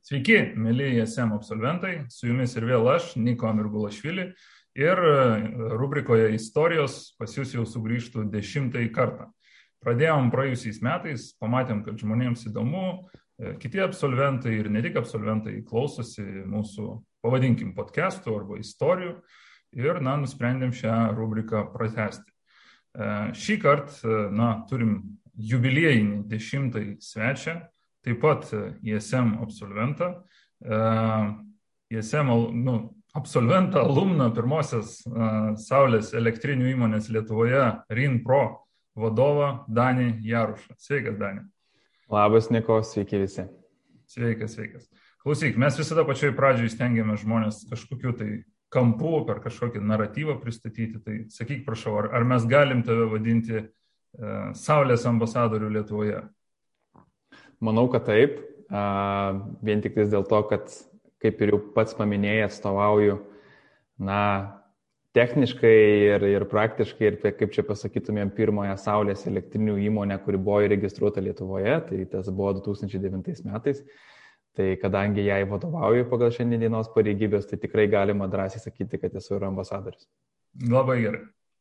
Sveiki, mėly ISM absolventai, su jumis ir vėl aš, Niko Mirgulašvili, ir e, rubrikoje istorijos pas jūs jau sugrįžtų dešimtąjį kartą. Pradėjom praėjusiais metais, pamatėm, kad žmonėms įdomu, e, kiti absolventai ir ne tik absolventai klausosi mūsų, pavadinkim, podcastų arba istorijų ir, na, nusprendėm šią rubriką pratesti. E, šį kartą, na, turim jubiliejinį dešimtąjį svečią, taip pat ISM absolventą, ISM nu, absolventą, alumną pirmosios Saulės elektrinių įmonės Lietuvoje RINPRO vadovą Danį Jarušą. Sveikas, Danį. Labas, Niko, sveiki visi. Sveikas, sveikas. Klausyk, mes visada pačioj pradžioj stengiamės žmonės kažkokiu tai kampu per kažkokį naratyvą pristatyti. Tai sakyk, prašau, ar, ar mes galim tave vadinti uh, Saulės ambasadorių Lietuvoje? Manau, kad taip. Uh, vien tik dėl to, kad, kaip ir jau pats paminėjai, atstovauju, na, techniškai ir, ir praktiškai, ir kaip čia pasakytumėm, pirmąją Saulės elektrinių įmonę, kuri buvo įregistruota Lietuvoje, tai tas buvo 2009 metais. Tai kadangi jai vadovauju pagal šiandienos pareigybės, tai tikrai galima drąsiai sakyti, kad esu ir ambasadoris. Labai gerai.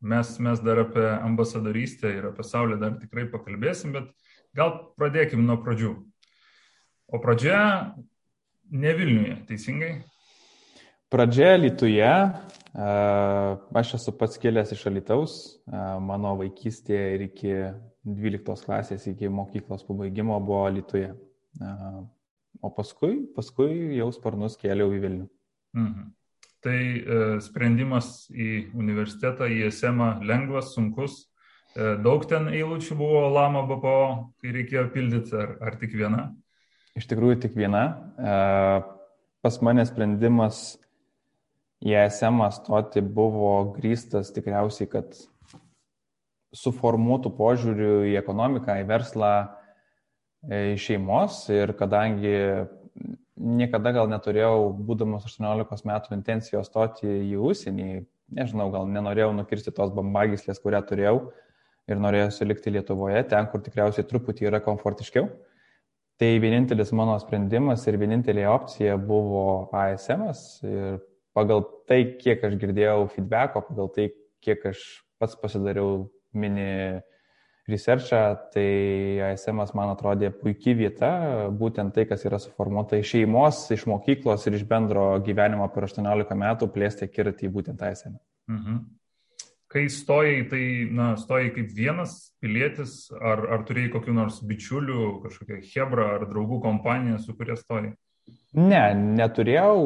Mes, mes dar apie ambasadorystę ir apie Saulę dar tikrai pakalbėsim, bet gal pradėkim nuo pradžių. O pradžia ne Vilniuje, teisingai? Pradžia Lietuvoje, Aš esu pats kilęs iš Alitaus, mano vaikystė ir iki 12 klasės, iki mokyklos pabaigimo buvo Lietuvoje. O paskui, paskui jau sparnus kėliau į Vilnių. Mhm. Tai e, sprendimas į universitetą, į ESM lengvas, sunkus. E, daug ten eilučių buvo Lama BPO, kai reikėjo pildyti, ar, ar tik viena? Iš tikrųjų, tik viena. E, pas mane sprendimas į ESM stoti buvo grįstas tikriausiai, kad suformuotų požiūrių į ekonomiką, į verslą, į šeimos ir kadangi niekada gal neturėjau, būdamas 18 metų, intencijos stoti į užsienį, nežinau, gal nenorėjau nukirsti tos bambagyslės, kurią turėjau ir norėjau likti Lietuvoje, ten, kur tikriausiai truputį yra komfortiškiau. Tai vienintelis mano sprendimas ir vienintelė opcija buvo ASM ir pagal tai, kiek aš girdėjau feedbacko, pagal tai, kiek aš pats pasidariau mini researchą, tai ASM man atrodė puikia vieta, būtent tai, kas yra suformuota iš šeimos, iš mokyklos ir iš bendro gyvenimo per 18 metų plėsti akiratį būtent ASM. Mhm. Kai stojai, tai, na, stojai kaip vienas pilietis, ar, ar turėjai kokiu nors bičiuliu, kažkokią hebrą ar draugų kompaniją, su kuria stojai? Ne, neturėjau,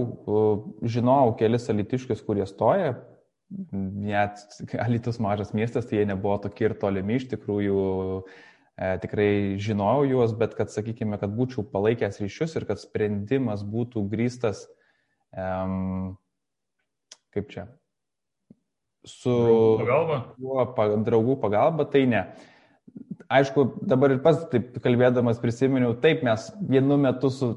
žinojau kelis alitiškius, kurie stoja, net alitus mažas miestas, tai jie nebuvo tokie ir tolimi, iš tikrųjų. E, tikrai žinojau juos, bet kad, sakykime, kad būčiau palaikęs ryšius ir kad sprendimas būtų grįstas, um, kaip čia, su pagalba? Draugų pagalba, tai ne. Aišku, dabar ir pats taip kalbėdamas prisiminiau, taip mes vienu metu su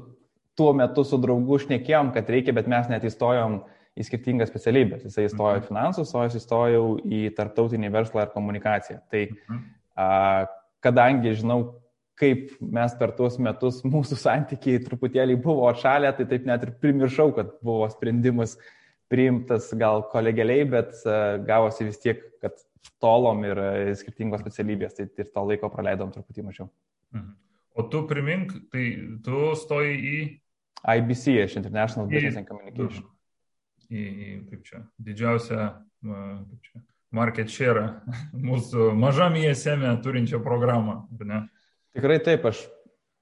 tuo metu su draugu šnekėjom, kad reikia, bet mes net įstojom į skirtingas specialybės. Jisai įstojo į mhm. finansus, o aš įstojau į tarptautinį verslą ir komunikaciją. Tai mhm. a, kadangi žinau, kaip mes per tuos metus mūsų santykiai truputėlį buvo atšalę, tai taip net ir primiršau, kad buvo sprendimas priimtas gal kolegeliai, bet a, gavosi vis tiek, kad tolom ir a, skirtingos specialybės, tai ir to laiko praleidom truputį mažiau. Mhm. O tu primink, tai tu stoji į IBC, iš International Business and Communication. Į, į kaip čia, didžiausią, kaip čia, market share mūsų mažam ISM turinčią programą, ne? Tikrai taip, aš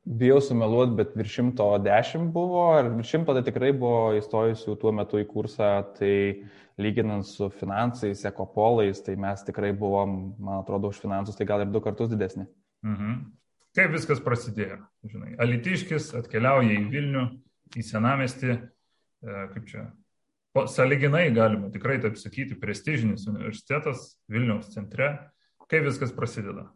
bijau sumeluoti, bet virš 110 buvo, ir virš 100 tai tikrai buvo įstojusių tuo metu į kursą, tai lyginant su finansais, ekopolais, tai mes tikrai buvom, man atrodo, už finansus tai gal ir du kartus didesni. Mhm. Kaip viskas prasidėjo? Žinai, Alitiškis atkeliauja į Vilnių, į senamestį, e, kaip čia, saliginai galima tikrai taip sakyti, prestižinis universitetas Vilniaus centre. Kaip viskas prasideda?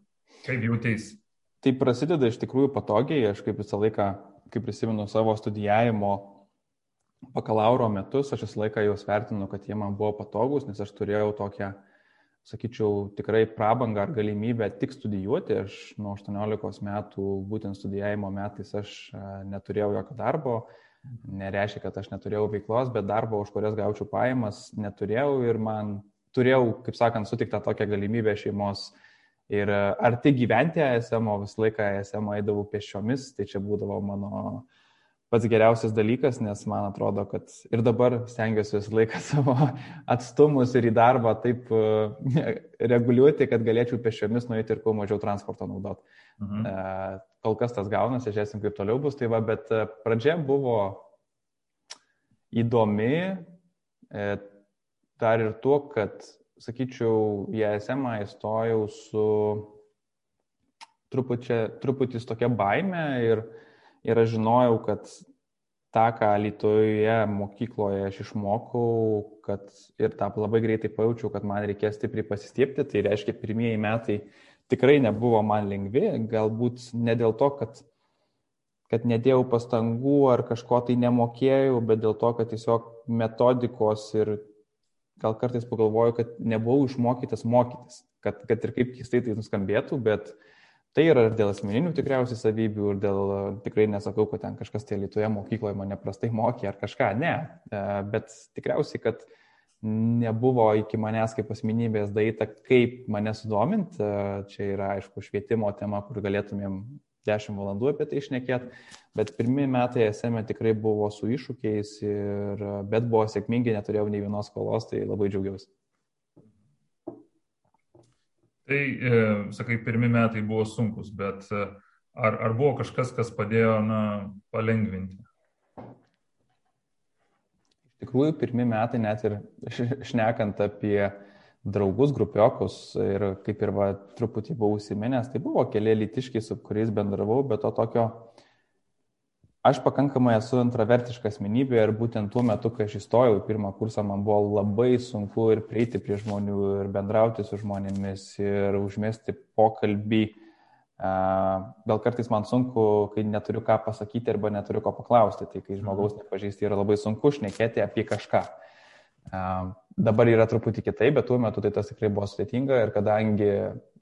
Kaip jautėsi? Tai prasideda iš tikrųjų patogiai, aš kaip visą laiką, kaip prisimenu savo studijavimo bakalauro metus, aš visą laiką juos vertinu, kad jie man buvo patogus, nes aš turėjau tokią sakyčiau, tikrai prabangą ar galimybę tik studijuoti. Aš nuo 18 metų, būtent studijavimo metais, aš neturėjau jokio darbo. Nereiškia, kad aš neturėjau veiklos, bet darbo, už kurias gaučiau pajamas, neturėjau ir man turėjau, kaip sakant, sutiktą tokią galimybę šeimos ir arti gyventi ASM, o visą laiką ASM eidavau pešiomis, tai čia būdavo mano pats geriausias dalykas, nes man atrodo, kad ir dabar stengiuosi visą laiką savo atstumus ir į darbą taip e, reguliuoti, kad galėčiau pešiomis nueiti ir kuo mažiau transporto naudoti. Mhm. E, kol kas tas gaunasi, žiūrėsim, kaip toliau bus, tai va, bet e, pradžia buvo įdomi dar ir tuo, kad, sakyčiau, į ASM įstojau su truputį tokia baime ir ir aš žinojau, kad tą, ką Lietuvoje mokykloje aš išmokau, kad ir tą labai greitai pajaučiau, kad man reikės stipriai pasistiepti, tai reiškia, pirmieji metai tikrai nebuvo man lengvi, galbūt ne dėl to, kad, kad nedėjau pastangų ar kažko tai nemokėjau, bet dėl to, kad tiesiog metodikos ir gal kartais pagalvoju, kad nebuvau išmokytas mokytis, kad, kad ir kaip keistai tai nuskambėtų, bet Tai yra ir dėl asmeninių tikriausiai savybių, ir dėl, tikrai nesakau, kad ten kažkas tai Lietuvoje mokykloje mane prastai mokė ar kažką, ne, e, bet tikriausiai, kad nebuvo iki manęs kaip asmenybės daita, kaip mane sudominti. E, čia yra, aišku, švietimo tema, kur galėtumėm 10 valandų apie tai išnekėti, bet pirmie metai esame tikrai buvo su iššūkiais, ir, bet buvo sėkmingi, neturėjau nei vienos skolos, tai labai džiaugiausi. Tai, e, sakai, pirmi metai buvo sunkus, bet e, ar, ar buvo kažkas, kas padėjo na, palengvinti? Iš tikrųjų, pirmi metai net ir šnekant apie draugus, grupiokus ir kaip ir va, truputį buvau užsiminęs, tai buvo keli litiškiai, su kuriais bendravau, bet to tokio Aš pakankamai esu intravertiška asmenybė ir būtent tuo metu, kai aš įstojau į pirmą kursą, man buvo labai sunku ir prieiti prie žmonių, ir bendrauti su žmonėmis, ir užmėsti pokalbį. Gal kartais man sunku, kai neturiu ką pasakyti arba neturiu ko paklausti, tai kai žmogaus mhm. nepažįsti yra labai sunku šnekėti apie kažką. Dabar yra truputį kitaip, bet tuo metu tai tas tikrai buvo sudėtinga ir kadangi,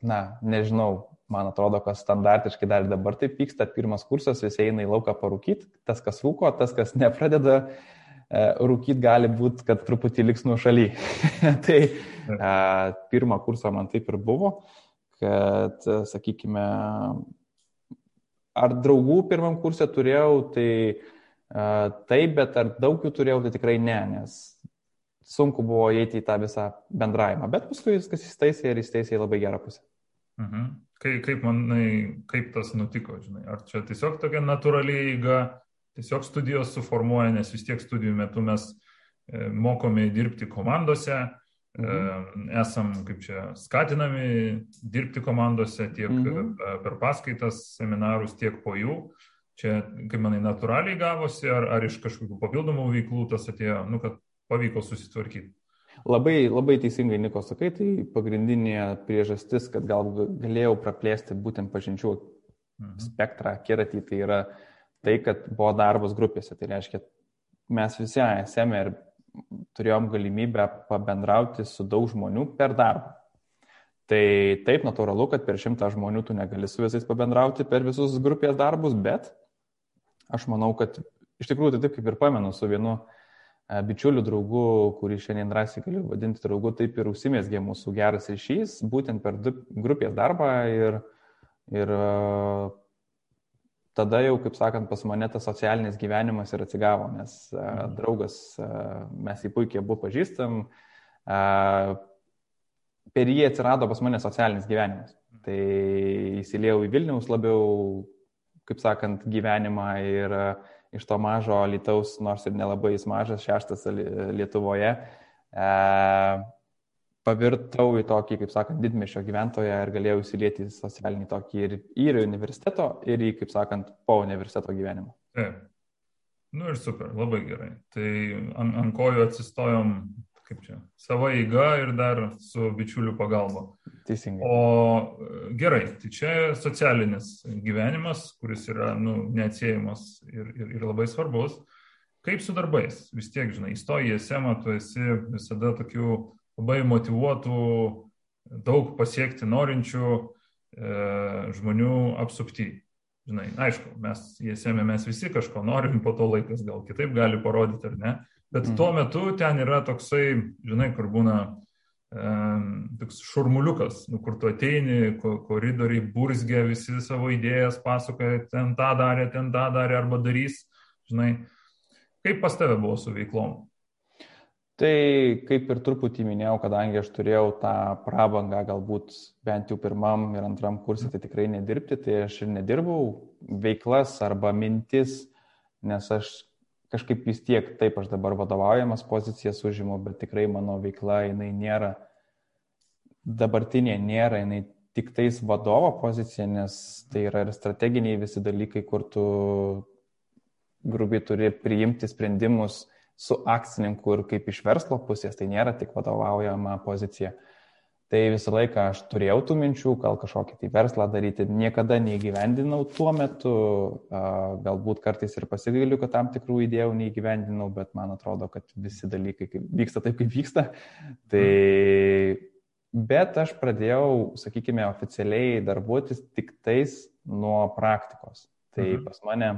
na, nežinau, man atrodo, kad standartiškai dar dabar taip vyksta, pirmas kursas, visi eina į lauką parūkyti, tas, kas rūko, tas, kas nepradeda e, rūkyti, gali būti, kad truputį liks nuo šaly. tai a, pirmą kursą man taip ir buvo, kad, sakykime, ar draugų pirmam kursė turėjau, tai a, taip, bet ar daug jų turėjau, tai tikrai ne, nes sunku buvo įeiti į tą visą bendravimą, bet paskui viskas įstaisė ir įstaisė į labai gerą pusę. Mhm. Kaip, kaip manai, kaip tas nutiko, žinai? Ar čia tiesiog tokia natūraliai eiga, tiesiog studijos suformuoja, nes vis tiek studijų metu mes e, mokome dirbti komandose, e, mhm. esam, kaip čia, skatinami dirbti komandose tiek mhm. Per paskaitas, seminarus, tiek po jų. Čia, kaip manai, natūraliai gavosi, ar, ar iš kažkokių papildomų veiklų tas atėjo, nu, kad pavyko susitvarkyti? Labai, labai teisingai, Niko, sakai, tai pagrindinė priežastis, kad gal galėjau praplėsti būtent pažinčių mhm. spektrą, kiratį, tai yra tai, kad buvo darbas grupėse. Tai reiškia, mes visi esame ir turėjom galimybę pabendrauti su daug žmonių per darbą. Tai taip natūralu, kad per šimtą žmonių tu negali su visais pabendrauti per visus grupės darbus, bet aš manau, kad iš tikrųjų tai taip kaip ir pamenu su vienu uh, bičiulių draugų, kurį šiandien drąsiai galiu vadinti draugu, taip ir užsimėsgė mūsų geras ryšys, būtent per grupės darbą ir, ir tada jau, kaip sakant, pas mane tas socialinis gyvenimas ir atsigavo, nes mhm. draugas, mes jį puikiai abu pažįstam, per jį atsirado pas mane socialinis gyvenimas. Tai įsiliejau į Vilniaus labiau, kaip sakant, gyvenimą ir uh, iš to mažo Lietuvos, nors ir nelabai jis mažas, šeštas Lietuvoje, e, pavirtau į tokį, kaip sakant, didmešio gyventoją ir galėjau įsilieti į socialinį tokį ir, ir universiteto, ir į, kaip sakant, po universiteto gyvenimą. Taip. Nu ir super, labai gerai. Tai ant, ant kojų atsistojom kaip čia, savo eiga ir dar su bičiulių pagalba. Teisingai. O gerai, tai čia socialinis gyvenimas, kuris yra nu, neatsiejamas ir, ir, ir labai svarbus. Kaip su darbais? Vis tiek, žinai, įstoji į SEMą, tu esi visada tokių labai motivuotų daug pasiekti norinčių e, žmonių apsupti. Žinai, aišku, mes JSM mes visi kažko norim, po to laikas gal kitaip gali parodyti ar ne, bet tuo metu ten yra toksai, žinai, kur būna toks šurmuliukas, nu, kur tu ateini, koridoriai burzgia, visi savo idėjas pasakoja, ten tą darė, ten tą darė arba darys, žinai. Kaip pas tave buvo su veiklom? Tai kaip ir truputį minėjau, kadangi aš turėjau tą prabangą galbūt bent jau pirmam ir antram kursui, tai tikrai nedirbti, tai aš ir nedirbau veiklas arba mintis, nes aš kažkaip vis tiek, taip aš dabar vadovaujamas pozicijas užimu, bet tikrai mano veikla jinai nėra, dabartinė nėra, jinai tik tais vadovo pozicija, nes tai yra ir strateginiai visi dalykai, kur tu grubiai turi priimti sprendimus su akcininku ir kaip iš verslo pusės, tai nėra tik vadovaujama pozicija. Tai visą laiką aš turėjau tų minčių, gal kažkokį tai verslą daryti, niekada neįgyvendinau tuo metu, galbūt kartais ir pasigailiu, kad tam tikrų idėjų neįgyvendinau, bet man atrodo, kad visi dalykai vyksta taip, kaip vyksta. Tai, bet aš pradėjau, sakykime, oficialiai darbuotis tik tais nuo praktikos. Tai mhm. pas mane,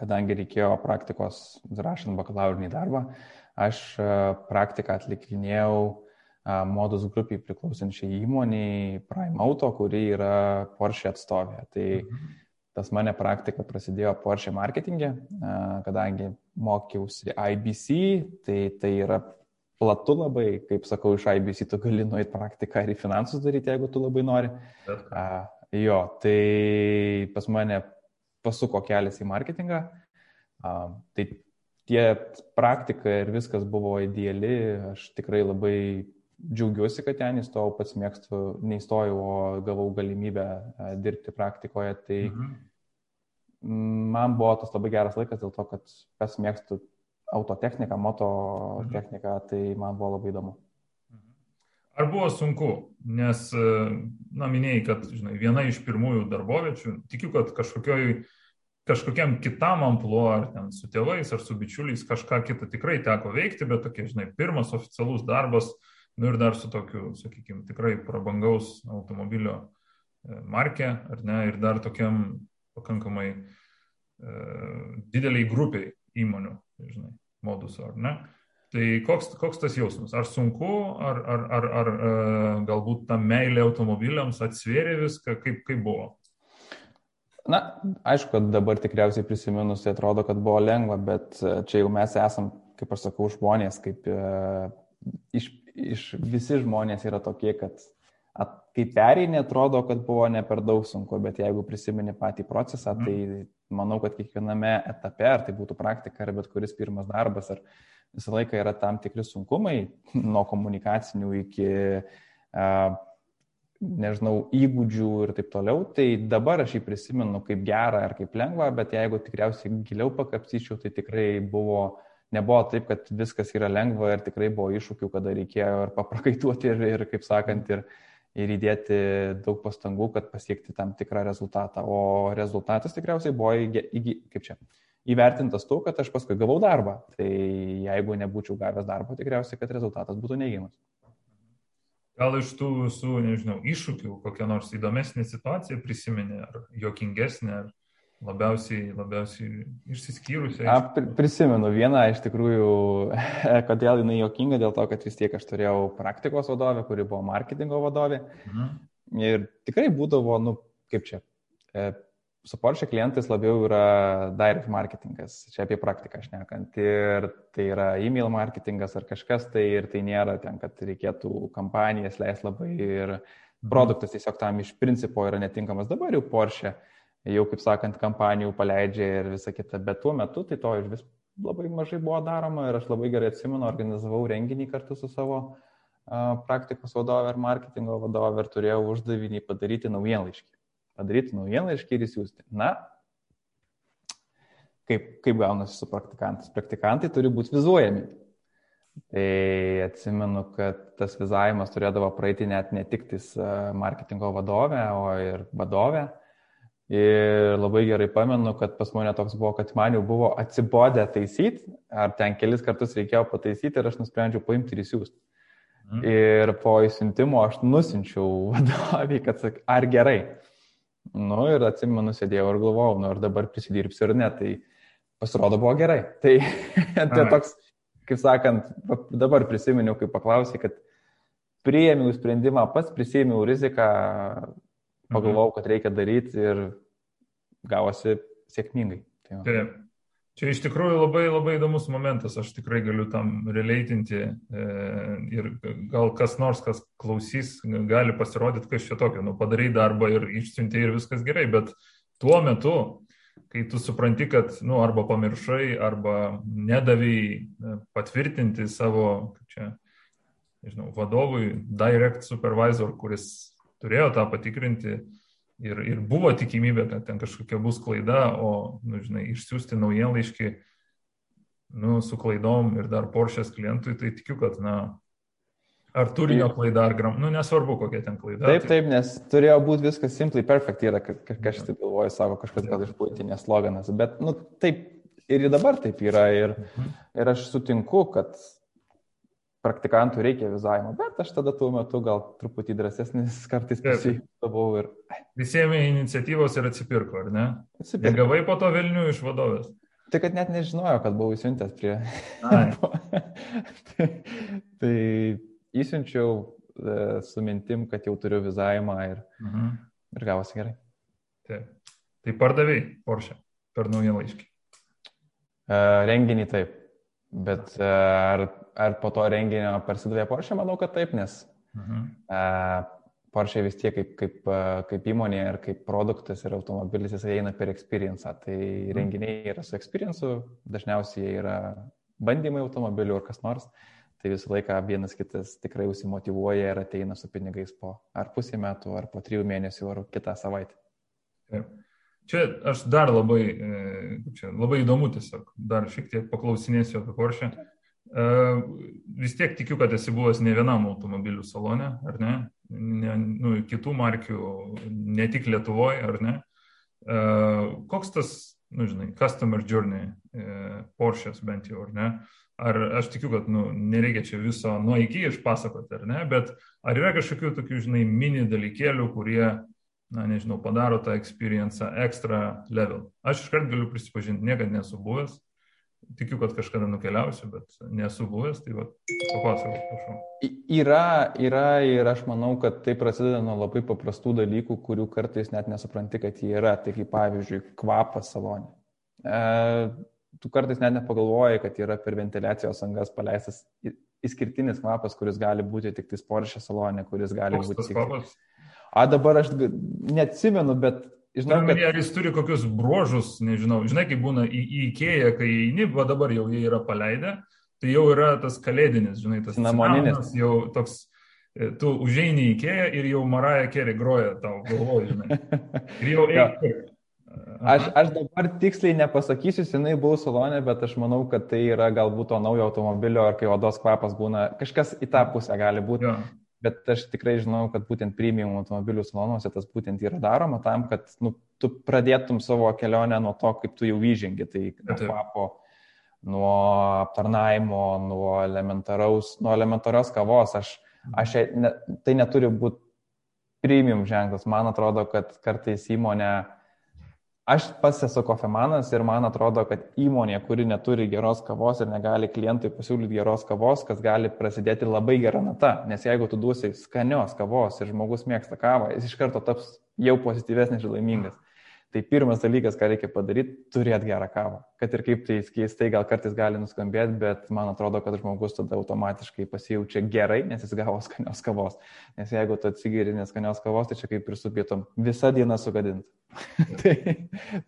kadangi reikėjo praktikos rašant bakalaurinį darbą, aš praktiką atlikinėjau modus grupiai priklausančiai įmoniai Prime Auto, kuri yra Porsche atstovė. Tai mhm. tas mane praktika prasidėjo Porsche marketingė, kadangi mokiausi IBC, tai tai yra platu labai, kaip sakau, iš IBC tu gali nueiti praktiką ir į finansus daryti, jeigu tu labai nori. A, jo, tai pas mane pasuko kelias į marketingą. A, tai tie praktika ir viskas buvo ideali, aš tikrai labai džiaugiuosi, kad ten įstojau, pats mėgstu, neįstojau, o gavau galimybę e, dirbti praktikoje. Tai mhm. man buvo tas labai geras laikas dėl to, kad pats mėgstu autotechniką, mototechniką, mhm. tai man buvo labai įdomu. Ar buvo sunku, nes, e, na, minėjai, kad, žinai, viena iš pirmųjų darboviečių, tikiu, kad kažkokioj, kažkokiam kitam ampluo, ar ten su tėvais, ar su bičiuliais kažką kitą tikrai teko veikti, bet tokie, žinai, pirmas oficialus darbas, uh, Nu ir dar su tokiu, sakykime, tikrai prabangaus automobilio e, markė, ar ne, ir dar tokiam pakankamai e, dideliai grupiai įmonių, žinai, moduso, ar ne. Tai koks, koks tas jausmas? Ar sunku, ar, ar, ar, ar e, galbūt ta meilė automobiliams atsvėrė viską, kaip, kaip buvo? Na, aišku, kad dabar tikriausiai prisiminus tai atrodo, kad buvo lengva, bet e, čia jau mes esam, kaip aš sakau, žmonės, kaip e, iš, iš visi žmonės yra tokie, kad at, kai perėjai, atrodo, kad buvo ne per daug sunku, bet jeigu prisimeni patį procesą, tai mhm. manau, kad kiekviename etape, ar tai būtų praktika, ar bet kuris pirmas darbas, ar visą laiką yra tam tikri sunkumai, nuo komunikacinių iki, uh, nežinau, įgūdžių ir taip toliau, tai dabar aš jį prisimenu kaip gerą ar kaip lengvą, bet jeigu tikriausiai giliau pakapsyčiau, tai tikrai buvo uh, nebuvo taip, kad viskas yra lengva ir tikrai buvo iššūkių, kada reikėjo ir paprakaituoti ir, ir kaip sakant, ir, ir įdėti daug pastangų, kad pasiekti tam tikrą rezultatą. O rezultatas tikriausiai buvo, įgy, kaip čia, įvertintas tuo, kad aš paskui gavau darbą. Tai jeigu nebūčiau gavęs darbo, tikriausiai, kad rezultatas būtų neigiamas. Gal iš tų visų, nežinau, iššūkių kokią nors įdomesnę situaciją prisiminė, ar jokingesnę, ar labiausiai, labiausiai išsiskyrusi. A, prisimenu vieną iš tikrųjų, kodėl jinai jokinga, dėl to, kad vis tiek aš turėjau praktikos vadovę, kuri buvo marketingo vadovė. Mhm. Ir tikrai būdavo, nu, kaip čia, e, su Porsche klientais labiau yra direct marketingas, čia apie praktiką šnekant. Ir tai yra email marketingas ar kažkas tai, ir tai nėra ten, kad reikėtų kampanijas leis labai ir mhm. produktas tiesiog tam iš principo yra netinkamas. Dabar jau Porsche jau, kaip sakant, kampanijų paleidžia ir visa kita, bet tuo metu tai to iš vis labai mažai buvo daroma ir aš labai gerai atsimenu, organizavau renginį kartu su savo praktikos vadovė ir marketingo vadovė ir turėjau uždavinį padaryti naujienlaiškį. Padaryti naujienlaiškį ir įsiųsti. Na, kaip, kaip gaunasi su praktikantais? Praktikantai turi būti vizuojami. Tai atsimenu, kad tas vizavimas turėdavo praeiti net ne tik tais marketingo vadovę, o ir vadovę. Ir labai gerai pamenu, kad pas mane toks buvo, kad man jau buvo atsibodę taisyti, ar ten kelis kartus reikėjo pataisyti ir aš nusprendžiau paimti ir įsiųsti. Mhm. Ir po įsiuntimo aš nusinčiau vadoviai, kad sak, ar gerai. Nu ir atsimenu, sėdėjau ir galvojau, nu ir dabar prisidirbsiu ir ne, tai pasirodo buvo gerai. Tai, tai toks, kaip sakant, dabar prisiminiau, kai paklausai, kad priėmiau sprendimą, pats prisėmiau riziką, pagalvojau, kad reikia daryti ir gavosi sėkmingai. Tai Taip. Čia iš tikrųjų labai labai įdomus momentas, aš tikrai galiu tam releitinti e, ir gal kas nors, kas klausys, gali pasirodyti, kas čia tokio, nu padarai darbą ir išsiunti ir viskas gerai, bet tuo metu, kai tu supranti, kad, nu, arba pamiršai, arba nedavėjai e, patvirtinti savo, čia, nežinau, vadovui, direct supervisor, kuris turėjo tą patikrinti, ir, ir buvo tikimybė, kad ten kažkokia bus klaida, o, nu, žinai, išsiųsti naujienlaiškį, nu, su klaidom ir dar Porsche's klientui, tai tikiu, kad, na, ar turinio klaida, ar gram, nu, nesvarbu, kokia ten klaida. Taip, tai... taip, nes turėjo būti viskas simply perfect, yra, kažkas taip galvoja, sako kažkas gal išpūtinės sloganas, bet, nu, taip, ir dabar taip yra, ir, mhm. ir aš sutinku, kad praktikantų reikia vizavimo, bet aš tada tuo metu gal truputį drąsesnis kartais pasijutau ir... Visiems iniciatyvos ir atsipirko, ar ne? Atsipirko. Gavai po to Vilnių iš vadovės. Tai kad net nežinojau, kad buvau įsiuntęs prie... tai, tai įsiunčiau e, su mintim, kad jau turiu vizavimą ir, mhm. ir gavosi gerai. Taip. Tai pardavėjai Porsche per naują laiškį. E, renginį taip. Bet e, ar, ar po to renginio parsidavė Porsche, manau, kad taip, nes mhm. uh, Porsche vis tiek kaip, kaip, kaip įmonė ir kaip produktas ir automobilis jis eina per experience. Tai mhm. renginiai yra su experience, dažniausiai yra bandymai automobilių ar kas nors. Tai visą laiką vienas kitas tikrai užsimotivuoja ir ateina su pinigais po ar pusę metų, ar po trijų mėnesių, ar kitą savaitę. Taip. Čia aš dar labai, e, čia, labai įdomu tiesiog, dar šiek tiek paklausinėsiu apie Porsche. E, vis tiek tikiu, kad esi buvęs ne vienam automobilių salone, ar ne? ne nu, kitų markių, ne tik Lietuvoje, ar ne? E, koks tas, nu, žinai, customer journey Porsche's bent jau, ar ne? Ar aš tikiu, kad nu, nereikia čia viso nuo iki išpasakoti, ar ne? Bet ar yra kažkokių tokių, žinai, mini dalykėlių, kurie na nežinau, padaro tą experience extra level. Aš iškart galiu prisipažinti, niekada nesu buvęs, tikiu, kad kažkada nukeliausiu, bet nesu buvęs, tai papasakok, prašau. Yra, yra ir aš manau, kad tai prasideda nuo labai paprastų dalykų, kurių kartais net nesupranti, kad jie yra. Tai kaip pavyzdžiui, kvapas salonė. E, tu kartais net nepagalvoji, kad yra per ventiliacijos angas paleistas išskirtinis kvapas, kuris gali būti tik tai Porsche salonė, kuris gali Koks būti... Tik... Kvapas? A dabar aš neatsimenu, bet Žinau, kad... Ar jis turi kokius bruožus, nežinau. Žinai, kaip būna į, į Ikėją, kai eini, va dabar jau jie yra paleidę, tai jau yra tas kalėdinis, žinai, tas namoninis. Jau toks, e, tu užeini į Ikėją ir jau Maraja Kerė groja tau galvoje, žinai. Ir jau eik. Aš, aš dabar tiksliai nepasakysiu, senai buvau salonė, bet aš manau, kad tai yra galbūt to naujo automobilio, ar kai odos kvapas būna, kažkas į tą pusę gali būti. Jo. Bet aš tikrai žinau, kad būtent premium automobilių salonuose tas būtent yra daroma tam, kad nu, tu pradėtum savo kelionę nuo to, kaip tu jau įžengi, tai nuo kvapo, nuo aptarnaimo, nuo elementaraus, nuo elementarios kavos. Aš, aš, ne, tai neturi būti premium ženklas. Man atrodo, kad kartais įmonė Aš pats esu kofemanas ir man atrodo, kad įmonė, kuri neturi geros kavos ir negali klientui pasiūlyti geros kavos, kas gali prasidėti labai gera nata. Nes jeigu tu duosi skanios kavos ir žmogus mėgsta kavą, jis iš karto taps jau pozityvesnis ir laimingas. Tai pirmas dalykas, ką reikia padaryti, turėti gerą kavą. Kad ir kaip tai keistai gal kartais gali nuskambėti, bet man atrodo, kad žmogus tada automatiškai pasijaučia gerai, nes jis gavo skanios kavos. Nes jeigu tu atsigeri neskanios kavos, tai čia kaip ir su pietom visą dieną sugadint. tai,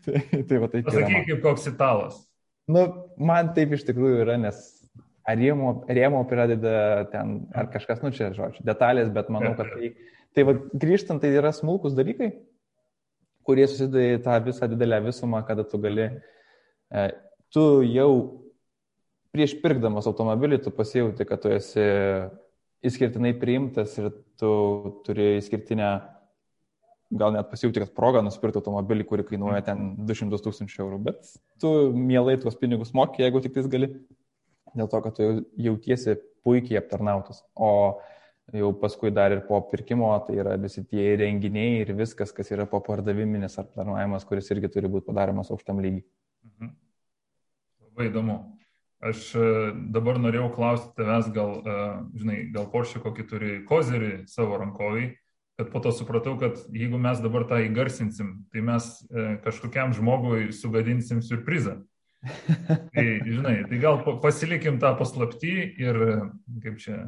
tai, tai va taip. Pasakyk, kaip koks italas. Nu, man taip iš tikrųjų yra, nes ar rėmo, rėmo pradeda ten, ar kažkas, nu čia, žodžiu, detalės, bet manau, kad tai, tai va, grįžtant, tai yra smulkus dalykai, kurie susideda į tą visą didelę visumą, kada tu gali, e, tu jau prieš pirkdamas automobilį, tu pasijauti, kad tu esi išskirtinai priimtas ir tu turi išskirtinę, gal net pasijauti, kad progą nusipirkti automobilį, kurį kainuoja ten 200 tūkstančių eurų, bet tu mielai tuos pinigus moki, jeigu tik tais gali. dėl to, kad tu jautiesi puikiai aptarnautas. O jau paskui dar ir po pirkimo, tai yra visi tie renginiai ir viskas, kas yra po pardaviminis aptarnavimas, kuris irgi turi būti padaromas aukštam lygiai. Mhm. Labai įdomu. Aš e, dabar norėjau klausti tavęs, gal, e, žinai, gal Porsche kokį turi kozerį savo rankovį, bet po to supratau, kad jeigu mes dabar tą įgarsinsim, tai mes e, kažkokiam žmogui sugadinsim surprizą. Tai, žinai, tai gal pasilikim tą paslapti ir, kaip čia,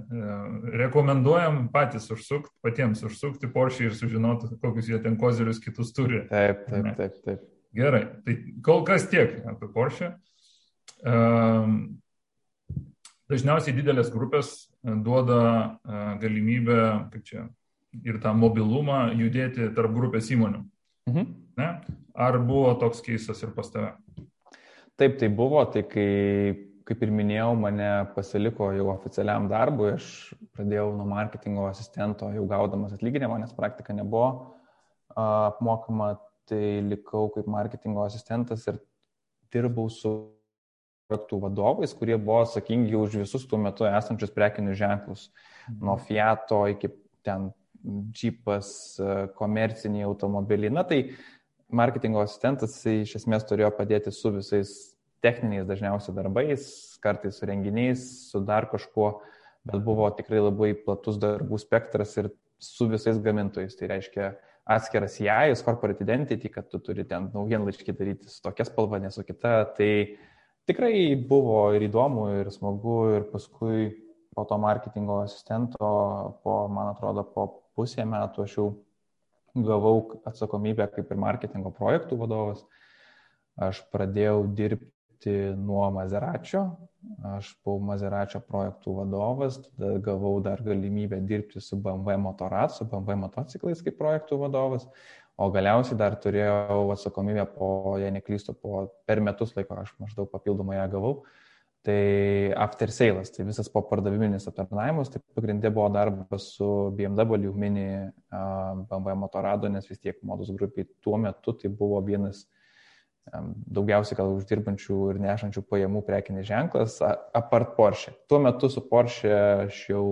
rekomenduojam patys užsukti, patiems užsukti Porsche ir sužinoti, kokius jie ten kozerius kitus turi. Taip, taip, taip, taip. Gerai, tai kol kas tiek apie Porsche. Dažniausiai didelės grupės e, duoda e, galimybę, kaip čia, ir tą mobilumą judėti tarp grupės įmonių. Mhm. Ne? Ar buvo toks keisas ir pas tave? Taip, tai buvo, tai kai, kaip ir minėjau, mane pasiliko jau oficialiam darbui, aš pradėjau nuo marketingo asistento, jau gaudamas atlyginimą, nes praktika nebuvo apmokama, tai likau kaip marketingo asistentas ir dirbau su projektų vadovais, kurie buvo atsakingi už visus tuo metu esančius prekinius ženklus. Nuo Fiato iki ten džipas, komerciniai automobiliai. Na tai marketingo asistentas iš esmės turėjo padėti su visais techniniais dažniausiai darbais, kartais su renginiais, su dar kažkuo, bet buvo tikrai labai platus darbų spektras ir su visais gamintojais. Tai reiškia atskiras JAIS, corporate identity, kad tu turi ten naujienlaiškį daryti su tokia spalva, ne su kita. Tai tikrai buvo ir įdomu, ir smagu, ir paskui po to marketingo asistento, po, man atrodo, po pusę metų aš jau gavau atsakomybę kaip ir marketingo projektų vadovas. Aš pradėjau dirbti nuo Mazeračio, aš buvau Mazeračio projektų vadovas, tada gavau dar galimybę dirbti su BMW Motorat, su BMW motociklais kaip projektų vadovas. O galiausiai dar turėjau atsakomybę po, jei neklystu, po per metus laiko aš maždaug papildomai ją gavau. Tai after sales, tai visas po pardaviminis aptarnavimas, tai pagrindė buvo darbas su BMW Mini BMW Motorado, nes vis tiek modus grupiai tuo metu tai buvo vienas daugiausiai gal uždirbančių ir nešančių pajamų prekinis ženklas, apart Porsche. Tuo metu su Porsche aš jau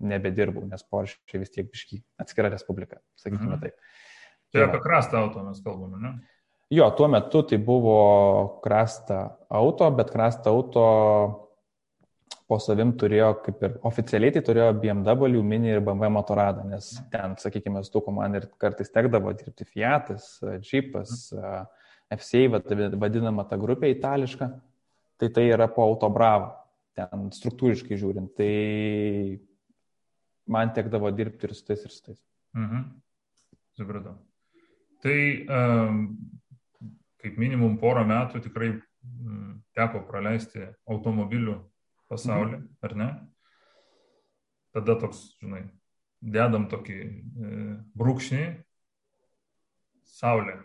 nebedirbau, nes Porsche vis tiek biški atskira respublika, sakykime mhm. taip. Čia apie krastą auto mes kalbame, ne? Jo, tuo metu tai buvo krastą auto, bet krastą auto po savim turėjo, kaip ir oficialiai tai turėjo BMW, Mini ir BMW motoradą, nes ten, sakykime, stuko man ir kartais tekdavo dirbti Fiatas, Jeepas, FCA, vadinama ta grupė itališka, tai tai yra po Auto Bravo, ten struktūriškai žiūrint, tai man tekdavo dirbti ir su tais, ir su tais. Mhm. Supratau. Tai kaip minimum porą metų tikrai teko praleisti automobilių pasaulį, mhm. ar ne? Tada toks, žinai, dedam tokį e, brūkšnį, saulė.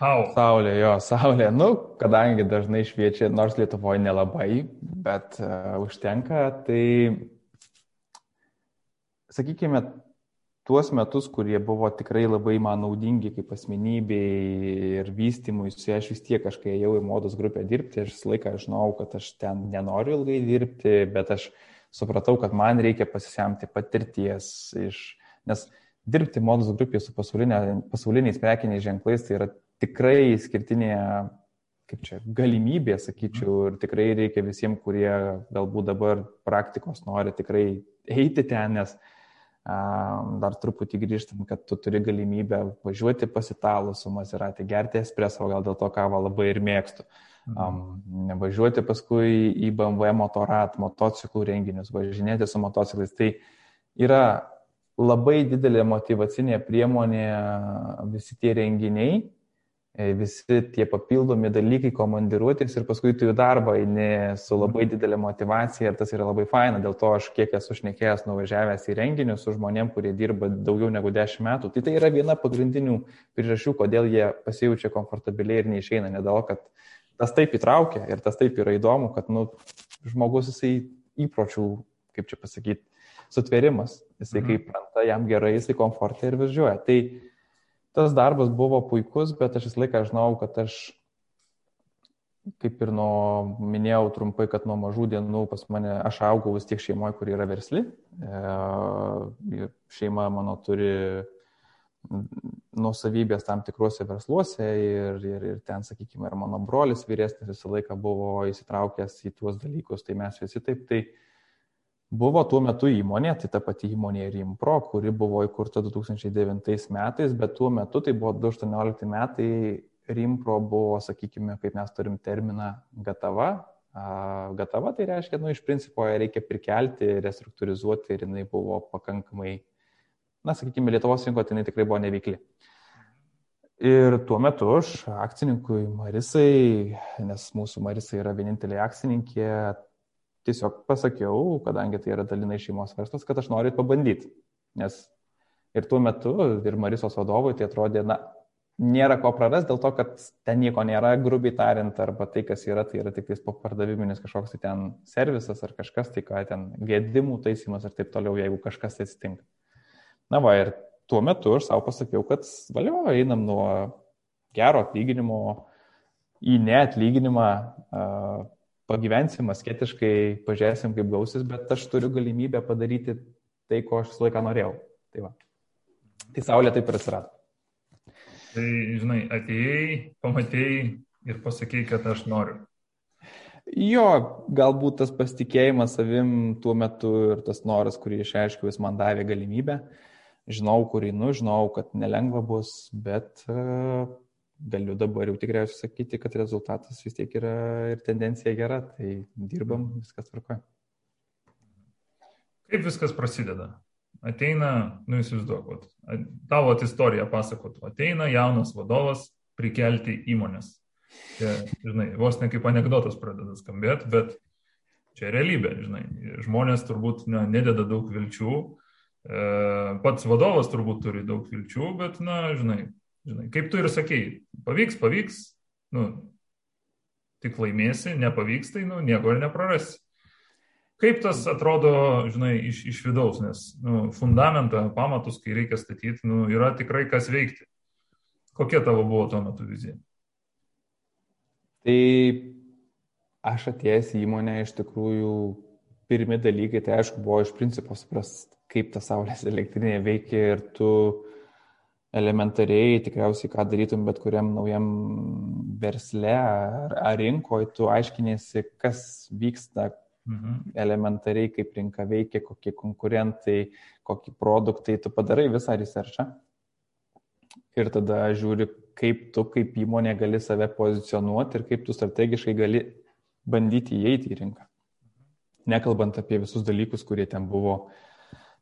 How? Saulė, jo, saulė. Nu, kadangi dažnai šviečia, nors Lietuvoje nelabai, bet uh, užtenka, tai, sakykime, tuos metus, kurie buvo tikrai labai man naudingi kaip asmenybei ir vystymui, su aš vis tiek kažkai ėjau į modos grupę dirbti, aš visą laiką žinau, kad aš ten nenoriu ilgai dirbti, bet aš supratau, kad man reikia pasisemti patirties iš, nes dirbti modos grupėje su pasauliniais prekiniais ženklais tai yra tikrai skirtinė kaip čia, galimybė, sakyčiau, ir tikrai reikia visiems, kurie galbūt dabar praktikos nori tikrai eiti ten, nes dar truputį grįžtam, kad tu turi galimybę važiuoti pas italų su Maserati, gerti espresso, gal dėl to kavą labai ir mėgstu. Um, nevažiuoti paskui į BMW motorat, motociklų renginius, važinėti su motociklais. Tai yra labai didelė motivacinė priemonė visi tie renginiai, visi tie papildomi dalykai, komandiruotės ir paskui tu į darbą eini su labai didelė motivacija ir tas yra labai faina. Dėl to aš kiek esu šnekėjęs nuvažiavęs į renginius su žmonėm, kurie dirba daugiau negu 10 metų. Tai tai yra viena pagrindinių priežasčių, kodėl jie pasijaučia komfortabiliai ir neišeina. Ne dėl to, kad tas taip įtraukia ir tas taip yra įdomu, kad nu, žmogus jisai įpročių, kaip čia pasakyti, sutverimas. Jisai mhm. kaip pranta, jam gerai, jisai komfortą ir važiuoja. Tai tas darbas buvo puikus, bet aš visą laiką žinau, kad aš kaip ir nuo, minėjau trumpai, kad nuo mažų dienų pas mane, aš augau vis tiek šeimoje, kuri yra versli. E, šeima mano turi nusavybės tam tikruose versluose ir, ir, ir ten, sakykime, ir mano brolis vyresnis visą laiką buvo įsitraukęs į tuos dalykus, tai mes visi taip, tai buvo tuo metu įmonė, tai ta pati įmonė Rimpro, kuri buvo įkurta 2009 metais, bet tuo metu tai buvo 2018 metai Rimpro buvo, sakykime, kaip mes turim terminą gatava. Gatava tai reiškia, nu, iš principo ją reikia prikelti, restruktūrizuoti ir jinai buvo pakankamai, na, sakykime, Lietuvos rinkoje tai jinai tikrai buvo neveikli. Ir tuo metu aš akcininkui Marisai, nes mūsų Marisai yra vienintelė akcininkė, tiesiog pasakiau, kadangi tai yra dalinai šeimos verslas, kad aš noriu pabandyti. Nes ir tuo metu ir Marisos vadovui tai atrodė, na, nėra ko praras dėl to, kad ten nieko nėra, grubiai tariant, arba tai, kas yra, tai yra tik tais pardaviminis kažkoks tai ten servisas ar kažkas, tai ką ten gėdimų taisymas ir taip toliau, jeigu kažkas tai atsitinka. Na va, ir tuo metu aš savo pasakiau, kad valio, einam nuo gero atlyginimo į neatlyginimą, pagyvensim asketiškai, pažiūrėsim, kaip gausis, bet aš turiu galimybę padaryti tai, ko aš visą laiką norėjau. Tai, va. tai saulė taip ir atsirado. Tai, žinai, atėjai, pamatėjai ir pasakėjai, kad aš noriu. Jo, galbūt tas pasitikėjimas savim tuo metu ir tas noras, kurį išreiškiau, jis man davė galimybę. Žinau, kur einu, žinau, kad nelengva bus, bet galiu dabar jau tikriausiai sakyti, kad rezultatas vis tiek yra ir tendencija gera, tai dirbam, viskas tvarkoja. Kaip viskas prasideda? ateina, nu įsivaizduok, tavo istoriją pasakotų, ateina jaunas vadovas prikelti įmonės. Čia, žinai, vos ne kaip anegdotas pradeda skambėti, bet čia realybė, žinai. Žmonės turbūt ne, nededa daug vilčių, e, pats vadovas turbūt turi daug vilčių, bet, na, žinai, žinai kaip tu ir sakei, pavyks, pavyks, nu, tik laimėsi, nepavyks, tai, nu, nieko ir neprarasi. Kaip tas atrodo, žinai, iš, iš vidaus, nes nu, fundamentą, pamatus, kai reikia statyti, nu, yra tikrai kas veikti. Kokia tavo buvo tuo metu vizija? Tai aš atėjęs į įmonę iš tikrųjų pirmi dalykai, tai aišku, buvo iš principo suprast, kaip ta saulės elektrinė veikia ir tu elementariai tikriausiai, ką darytum bet kuriam naujam versle ar, ar rinkoje, tu aiškinėsi, kas vyksta, Mhm. Elementariai, kaip rinka veikia, kokie konkurentai, kokie produktai, tu padarai visą researchą. Ir tada žiūri, kaip tu kaip įmonė gali save pozicionuoti ir kaip tu strategiškai gali bandyti įeiti į rinką. Nekalbant apie visus dalykus, kurie ten buvo uh,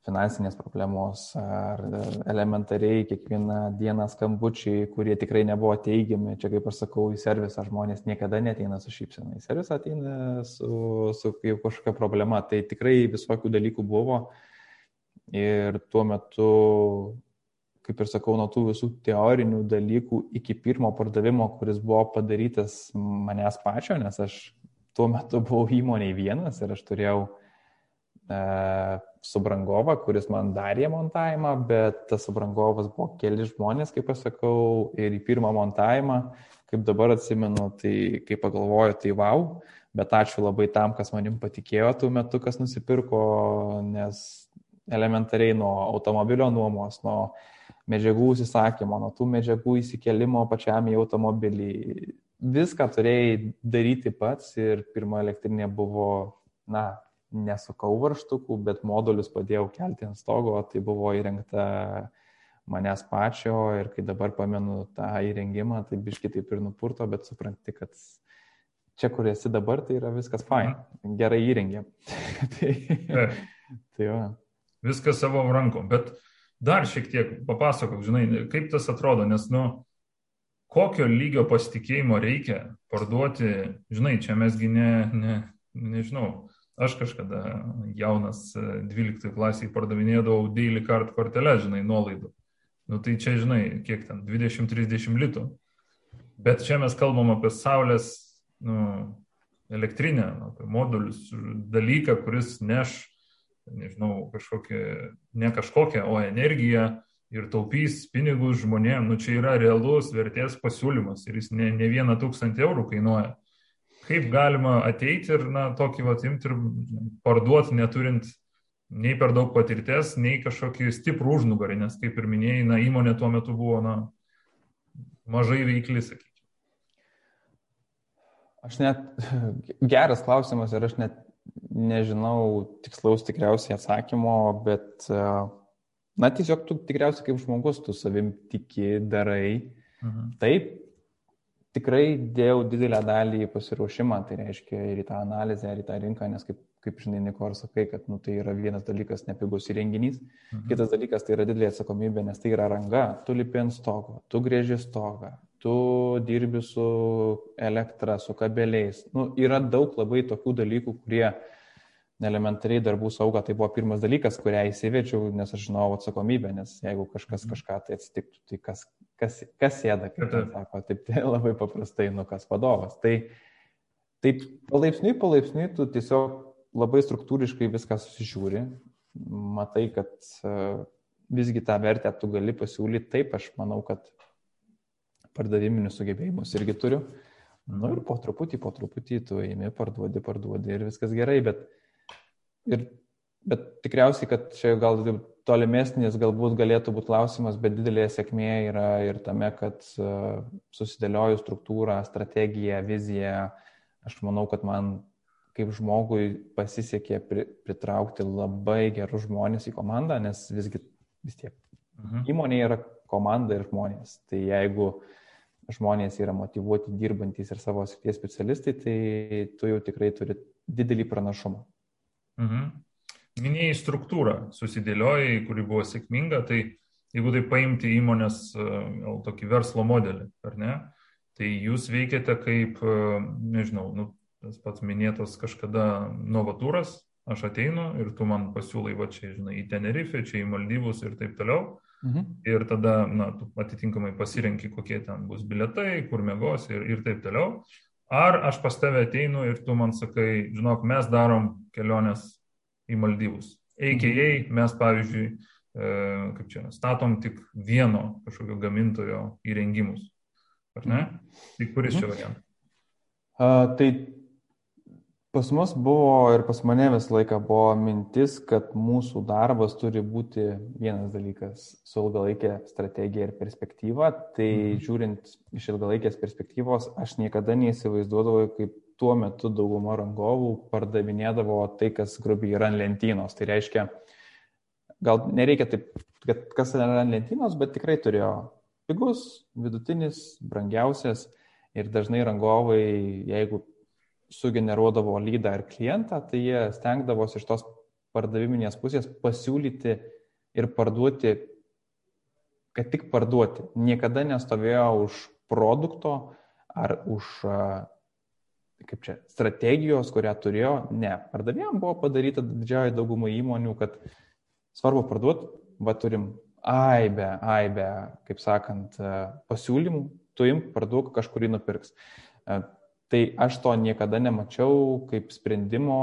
finansinės problemos ar elementariai kiekvieną dieną skambučiai, kurie tikrai nebuvo teigiami. Čia, kaip aš sakau, į servisą žmonės niekada neteina su šypsena, į servisą ateina su, su kažkokia problema. Tai tikrai visokių dalykų buvo. Ir tuo metu, kaip ir sakau, nuo tų visų teorinių dalykų iki pirmo pardavimo, kuris buvo padarytas manęs pačio, nes aš tuo metu buvau įmoniai vienas ir aš turėjau e, subrangovą, kuris man darė montavimą, bet tas subrangovas buvo keli žmonės, kaip aš sakau, ir į pirmą montavimą, kaip dabar atsimenu, tai kai pagalvoju, tai wow, bet ačiū labai tam, kas manim patikėjo tuo metu, kas nusipirko, nes elementariai nuo automobilio nuomos, nuo medžiagų įsisakymo, nuo tų medžiagų įsikelimo pačiam į automobilį, viską turėjai daryti pats ir pirma elektrinė buvo, na, nesukau varštukų, bet modulius padėjau kelti ant stogo, tai buvo įrengta manęs pačio ir kai dabar pamenu tą įrengimą, tai biški taip ir nupurto, bet supranti, kad čia, kur esi dabar, tai yra viskas fine, gerai įrengė. tai, tai va. Viskas savo rankom, bet dar šiek tiek papasakok, žinai, kaip tas atrodo, nes, nu, kokio lygio pasitikėjimo reikia parduoti, žinai, čia mesgi ne, ne, nežinau, Aš kažkada jaunas 12 e, klasiai pardavinėdavau daily card kortelę, žinai, nuolaidų. Nu tai čia, žinai, kiek ten, 20-30 litų. Bet čia mes kalbam apie saulės nu, elektrinę, apie modulius, dalyką, kuris neš, nežinau, kažkokią, ne kažkokią, o energiją ir taupys pinigus žmonėms. Nu čia yra realus vertės pasiūlymas ir jis ne, ne vieną tūkstantį eurų kainuoja. Kaip galima ateiti ir, na, tokį vat imti ir parduoti, neturint nei per daug patirties, nei kažkokį stiprų užnugarį, nes, kaip ir minėjai, na, įmonė tuo metu buvo, na, mažai veikli, sakykime. Aš net, geras klausimas ir aš net nežinau tikslaus tikriausiai atsakymo, bet, na, tiesiog tu tikriausiai kaip žmogus, tu savim tiki, darai. Mhm. Taip, tikrai dėjau didelę dalį į pasiruošimą, tai reiškia ir į tą analizę, ir į tą rinką, nes kaip, kaip žinai, Niko, ar sakai, kad nu, tai yra vienas dalykas nepigus įrenginys, mhm. kitas dalykas tai yra didelė atsakomybė, nes tai yra ranga, tu lipi ant stogo, tu grėži stogą, tu dirbi su elektra, su kabeliais. Nu, yra daug labai tokių dalykų, kurie elementariai darbų sauga, tai buvo pirmas dalykas, kurią įsivečiau, nes aš žinau atsakomybę, nes jeigu kažkas mhm. kažką tai atsitiktų, tai kas, kas, kas sėda, kaip tai sako, taip tai labai paprastai, nu kas vadovas. Tai, taip palaipsniui, palaipsniui tu tiesiog labai struktūriškai viską susižiūri, matai, kad uh, visgi tą vertę tu gali pasiūlyti, taip aš manau, kad pardaviminius sugebėjimus irgi turiu. Nu ir po truputį, po truputį tu eimi, parduodi, parduodi ir viskas gerai, bet, ir, bet tikriausiai, kad čia gal tolimesnis galbūt galėtų būti klausimas, bet didelė sėkmė yra ir tame, kad uh, susidėlioju struktūrą, strategiją, viziją. Aš manau, kad man kaip žmogui pasisekė pri, pritraukti labai gerus žmonės į komandą, nes visgi vis tiek mhm. įmonė yra komanda ir žmonės. Tai jeigu žmonės yra motivuoti, dirbantis ir savo srities specialistai, tai tu jau tikrai turi didelį pranašumą. Mhm. Minėjai struktūrą, susidėliojai, kuri buvo sėkminga, tai jeigu tai paimti įmonės gal tokį verslo modelį, ar ne, tai jūs veikiate kaip, nežinau, nu, tas pats minėtas kažkada novatūras, aš ateinu ir tu man pasiūlai va čia, žinai, į Tenerife, čia į Maldyvus ir taip toliau. Mhm. Ir tada, na, tu atitinkamai pasirenki, kokie ten bus biletai, kur mėgos ir, ir taip toliau. Ar aš pas tave ateinu ir tu man sakai, žinok, mes darom keliones į Maldyvus. AKA mhm. mes, pavyzdžiui, e, kaip čia, statom tik vieno kažkokio gamintojo įrengimus. Ar ne? Mhm. Tai kuris mhm. čia variantas? Uh, tai Pas mus buvo ir pas mane visą laiką buvo mintis, kad mūsų darbas turi būti vienas dalykas su ilgalaikė strategija ir perspektyva. Tai mhm. žiūrint iš ilgalaikės perspektyvos, aš niekada neįsivaizduodavau, kaip tuo metu dauguma rangovų pardavinėdavo tai, kas grubiai yra ant lentynos. Tai reiškia, gal nereikia taip, kad kas yra ant lentynos, bet tikrai turėjo pigus, vidutinis, brangiausias. Ir dažnai rangovai, jeigu sugeneruodavo lydą ar klientą, tai jie stengdavosi iš tos pardaviminės pusės pasiūlyti ir parduoti, kad tik parduoti. Niekada nestovėjo už produkto ar už kaip čia, strategijos, kurią turėjo. Ne, pardavėjom buvo padaryta didžioji dauguma įmonių, kad svarbu parduoti, va turim aibę, aibę, kaip sakant, pasiūlymų, tu imk, parduok, kažkurį nupirks. Tai aš to niekada nemačiau kaip sprendimo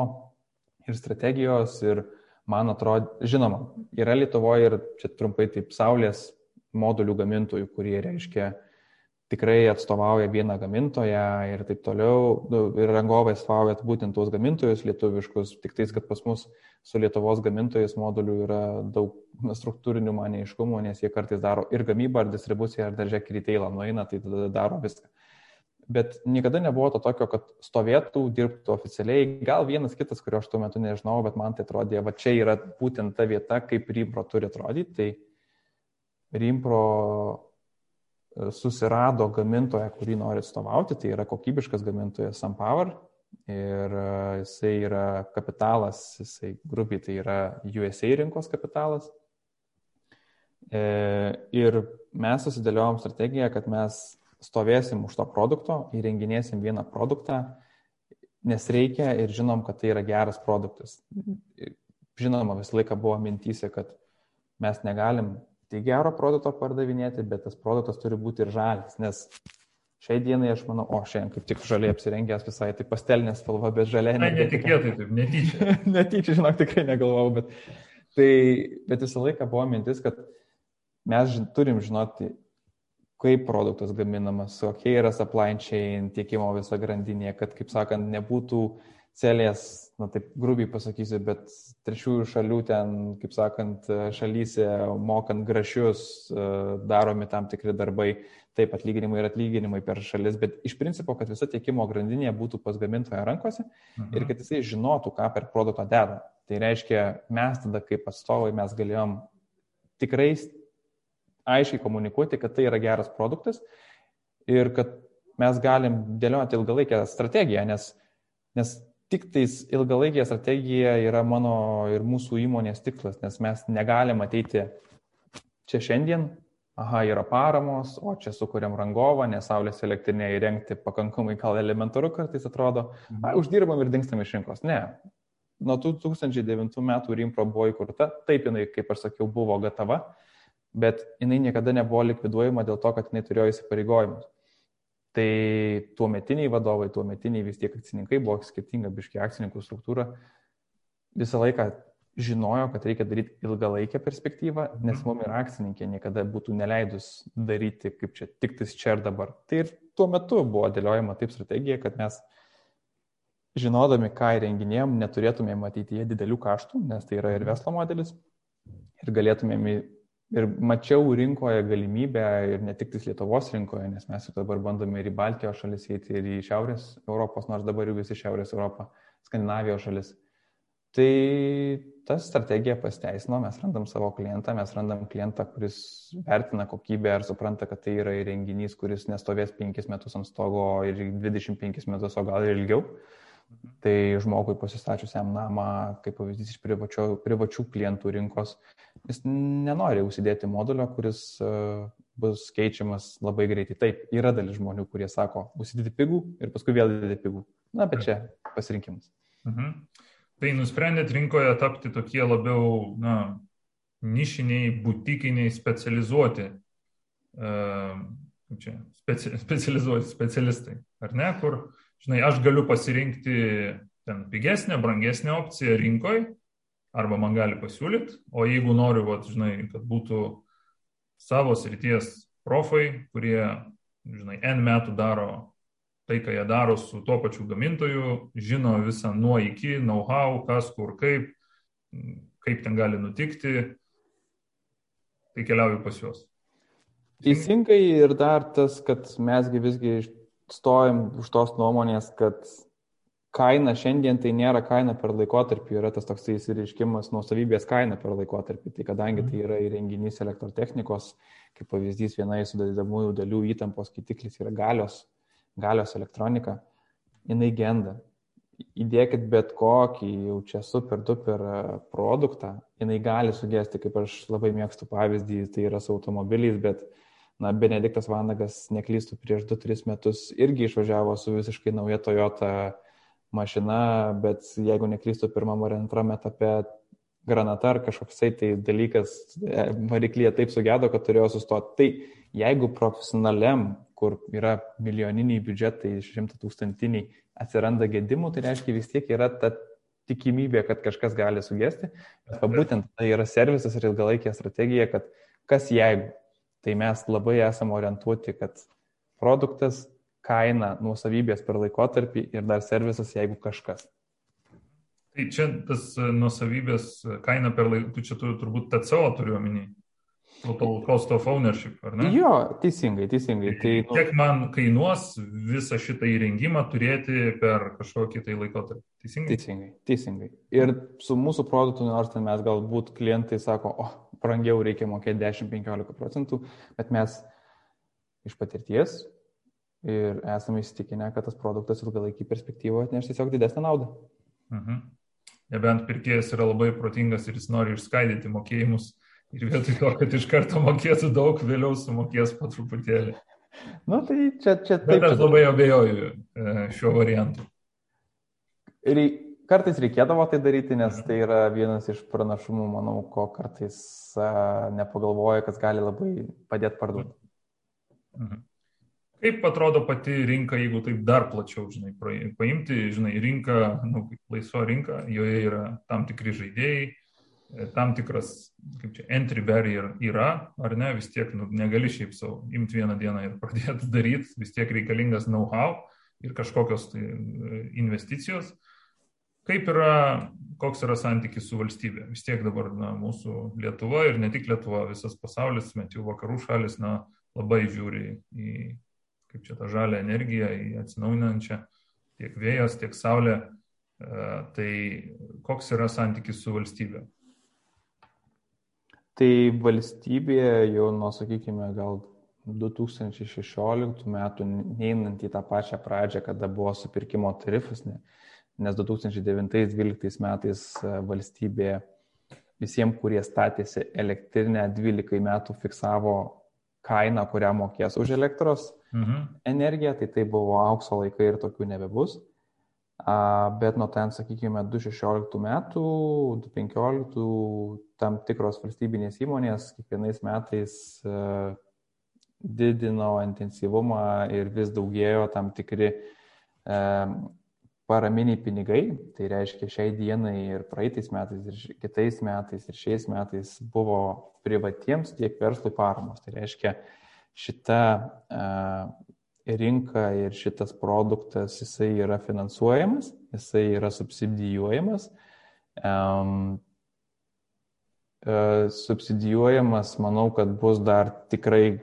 ir strategijos ir man atrodo, žinoma, yra Lietuvoje ir čia trumpai taip saulės modulių gamintojų, kurie reiškia tikrai atstovauja vieną gamintoją ir taip toliau. Nu, ir rangovai atstovauja būtent tuos gamintojus lietuviškus, tik tais, kad pas mus su Lietuvos gamintojais modulių yra daug struktūrinių man neiškumų, nes jie kartais daro ir gamybą, ar distribuciją, ar dar žiūrėk, retailą nueina, tai tada daro viską bet niekada nebuvo to tokio, kad stovėtų, dirbtų oficialiai. Gal vienas kitas, kurio aš tuo metu nežinau, bet man tai atrodė, va čia yra būtent ta vieta, kaip Rimpro turi atrodyti. Tai Rimpro susirado gamintoją, kurį nori atstovauti, tai yra kokybiškas gamintojas SunPower. Ir e, jisai yra kapitalas, jisai grubiai tai yra USA rinkos kapitalas. E, ir mes susidėliojom strategiją, kad mes stovėsim už to produkto, įrenginėsim vieną produktą, nes reikia ir žinom, kad tai yra geras produktas. Žinoma, visą laiką buvo mintysė, kad mes negalim tik gero produkto pardavinėti, bet tas produktas turi būti ir žalias, nes šiai dienai aš manau, o šiandien kaip tik žaliai apsirengęs visai, tai pastelinė spalva, bet žaliai. Ne, netikėtai, taip, netyčia. netyčia, žinok, tikrai negalvojau, bet, tai, bet visą laiką buvo mintis, kad mes turim žinoti kaip produktas gaminamas, kokia yra supply chain, tiekimo visa grandinė, kad, kaip sakant, nebūtų celės, na taip grubiai pasakysiu, bet trečiųjų šalių ten, kaip sakant, šalyse mokant grašius daromi tam tikri darbai, taip atlyginimai ir atlyginimai per šalis, bet iš principo, kad visa tiekimo grandinė būtų pas gamintojo rankose mhm. ir kad jisai žinotų, ką per produktą deda. Tai reiškia, mes tada kaip atstovai mes galėjom tikrai aiškiai komunikuoti, kad tai yra geras produktas ir kad mes galim dėlioti ilgalaikę strategiją, nes, nes tik tais ilgalaikė strategija yra mano ir mūsų įmonės tikslas, nes mes negalim ateiti čia šiandien, aha, yra paramos, o čia sukūrėm rangovą, nes saulės elektrinė įrengti pakankamai gal elementaru kartais atrodo, a, mhm. uždirbam ir dingstam iš rinkos. Ne. Nuo 2009 metų Rimpro buvo įkurta, taip jinai, kaip aš sakiau, buvo gatava, bet jinai niekada nebuvo likviduojama dėl to, kad jinai turėjo įsipareigojimus. Tai tuo metiniai vadovai, tuo metiniai vis tiek akcininkai buvo skirtinga biški akcininkų struktūra, visą laiką žinojo, kad reikia daryti ilgalaikę perspektyvą, nes mums ir akcininkė niekada būtų neleidus daryti kaip čia tik tais čia ir dabar. Tai ir tuo metu buvo dėliojama taip strategija, kad mes žinodami, ką įrenginėjom, neturėtumėm jie didelių kaštų, nes tai yra ir verslo modelis, ir galėtumėm Ir mačiau rinkoje galimybę ir ne tik Lietuvos rinkoje, nes mes jau dabar bandome ir į Baltijos šalis eiti, ir į Šiaurės Europos, nors dabar jau visi Šiaurės Europą, Skandinavijos šalis. Tai ta strategija pasteisino, mes randam savo klientą, mes randam klientą, kuris vertina kokybę ir supranta, kad tai yra įrenginys, kuris nestovės 5 metus ant stogo ir 25 metus, o gal ir ilgiau. Tai žmogui pasistačiusiam namą, kaip pavyzdys iš privačio, privačių klientų rinkos, jis nenori užsidėti modulio, kuris e, bus keičiamas labai greitai. Taip, yra dalis žmonių, kurie sako, užsidėti pigų ir paskui vėl didėti pigų. Na, bet čia pasirinkimas. Mhm. Tai nusprendėt rinkoje tapti tokie labiau, na, nišiniai, butikiniai, specializuoti, uh, čia, speci, specializuoti specialistai, ar ne, kur žinai, aš galiu pasirinkti ten pigesnę, brangesnę opciją rinkoje, arba man gali pasiūlyti, o jeigu noriu, vat, žinai, kad būtų savo srities profai, kurie, žinai, N metų daro tai, ką jie daro su tuo pačiu gamintoju, žino visą nuo iki, know-how, kas, kur, kaip, kaip ten gali nutikti, tai keliauju pas juos. Teisingai ir dar tas, kad mesgi visgi stojam už tos nuomonės, kad kaina šiandien tai nėra kaina per laikotarpį, yra tas toksai įsireiškimas nuosavybės kaina per laikotarpį. Tai kadangi tai yra įrenginys elektrotechnikos, kaip pavyzdys, viena iš sudėdamųjų dalių įtampos kitiklis yra galios, galios elektronika, jinai genda. Įdėkit bet kokį jau čia super duper produktą, jinai gali sugesti, kaip aš labai mėgstu pavyzdį, tai yra su automobiliais, bet na, Benediktas Vanagas, neklystų, prieš 2-3 metus irgi išvažiavo su visiškai nauja Toyota mašina, bet jeigu neklystu, pirmam ar antram etape granata ar kažkoksai tai dalykas e, variklyje taip sugėdo, kad turėjo sustoti. Tai jeigu profesionaliam, kur yra milijoniniai biudžetai, šimta tūkstantiniai, atsiranda gedimų, tai reiškia vis tiek yra ta tikimybė, kad kažkas gali sugesti. Bet būtent tai yra servisas ir ilgalaikė strategija, kad kas jeigu tai mes labai esame orientuoti, kad produktas, kaina, nuosavybės per laikotarpį ir dar servisas, jeigu kažkas. Tai čia tas e, nuosavybės kaina per laiką, čia tu, turbūt TCO turiu omeny. Total cost of ownership, ar ne? Jo, teisingai, teisingai. Tai, tai, kiek man kainuos visą šitą įrengimą turėti per kažkokį tai laikotarpį? Teisingai? Teisingai, teisingai. Ir su mūsų produktu, nors ten mes galbūt klientai sako, o, oh, brangiau reikia mokėti 10-15 procentų, bet mes iš patirties ir esame įsitikinę, kad tas produktas ilgalaikį perspektyvą atneš tiesiog didesnę naudą. Mhm. Nebent pirkėjas yra labai protingas ir jis nori išskaidyti mokėjimus ir vietoj to, kad iš karto mokėtų daug, vėliau sumokės po truputėlį. Na tai čia, čia taip. Bet aš labai abejoju e, šiuo variantu. Ir kartais reikėdavo tai daryti, nes tai yra vienas iš pranašumų, manau, ko kartais nepagalvoja, kas gali labai padėti parduoti. Mhm. Kaip atrodo pati rinka, jeigu taip dar plačiau, žinai, paimti, žinai, rinką, nu, laisva rinka, joje yra tam tikri žaidėjai, tam tikras, kaip čia, entry barrier yra, ar ne, vis tiek nu, negali šiaip savo imti vieną dieną ir pradėti daryti, vis tiek reikalingas know-how ir kažkokios tai investicijos. Kaip yra, koks yra santykis su valstybė? Vis tiek dabar na, mūsų Lietuva ir ne tik Lietuva, visas pasaulis, met jau vakarų šalis, na, labai žiūri į, kaip čia tą žalę energiją, į atsinaujinančią, tiek vėjas, tiek saulė. E, tai koks yra santykis su valstybė? Tai valstybė jau nuo, sakykime, gal 2016 metų, neinant į tą pačią pradžią, kada buvo supirkimo tarifas, ne, nes 2009-2012 metais e, valstybė visiems, kurie statėsi elektrinę 12 metų fiksavo kainą, kurią mokės už elektros mhm. energiją, tai tai buvo aukso laikai ir tokių nebebus. Bet nuo ten, sakykime, 2016 metų, 2015 tam tikros valstybinės įmonės kiekvienais metais e, didino intensyvumą ir vis daugėjo tam tikri e, paraminiai pinigai, tai reiškia šiai dienai ir praeitais metais, ir kitais metais, ir šiais metais buvo privatiems tiek verslui paramos. Tai reiškia šita uh, rinka ir šitas produktas, jisai yra finansuojamas, jisai yra subsidijuojamas. Uh, subsidijuojamas, manau, kad bus dar tikrai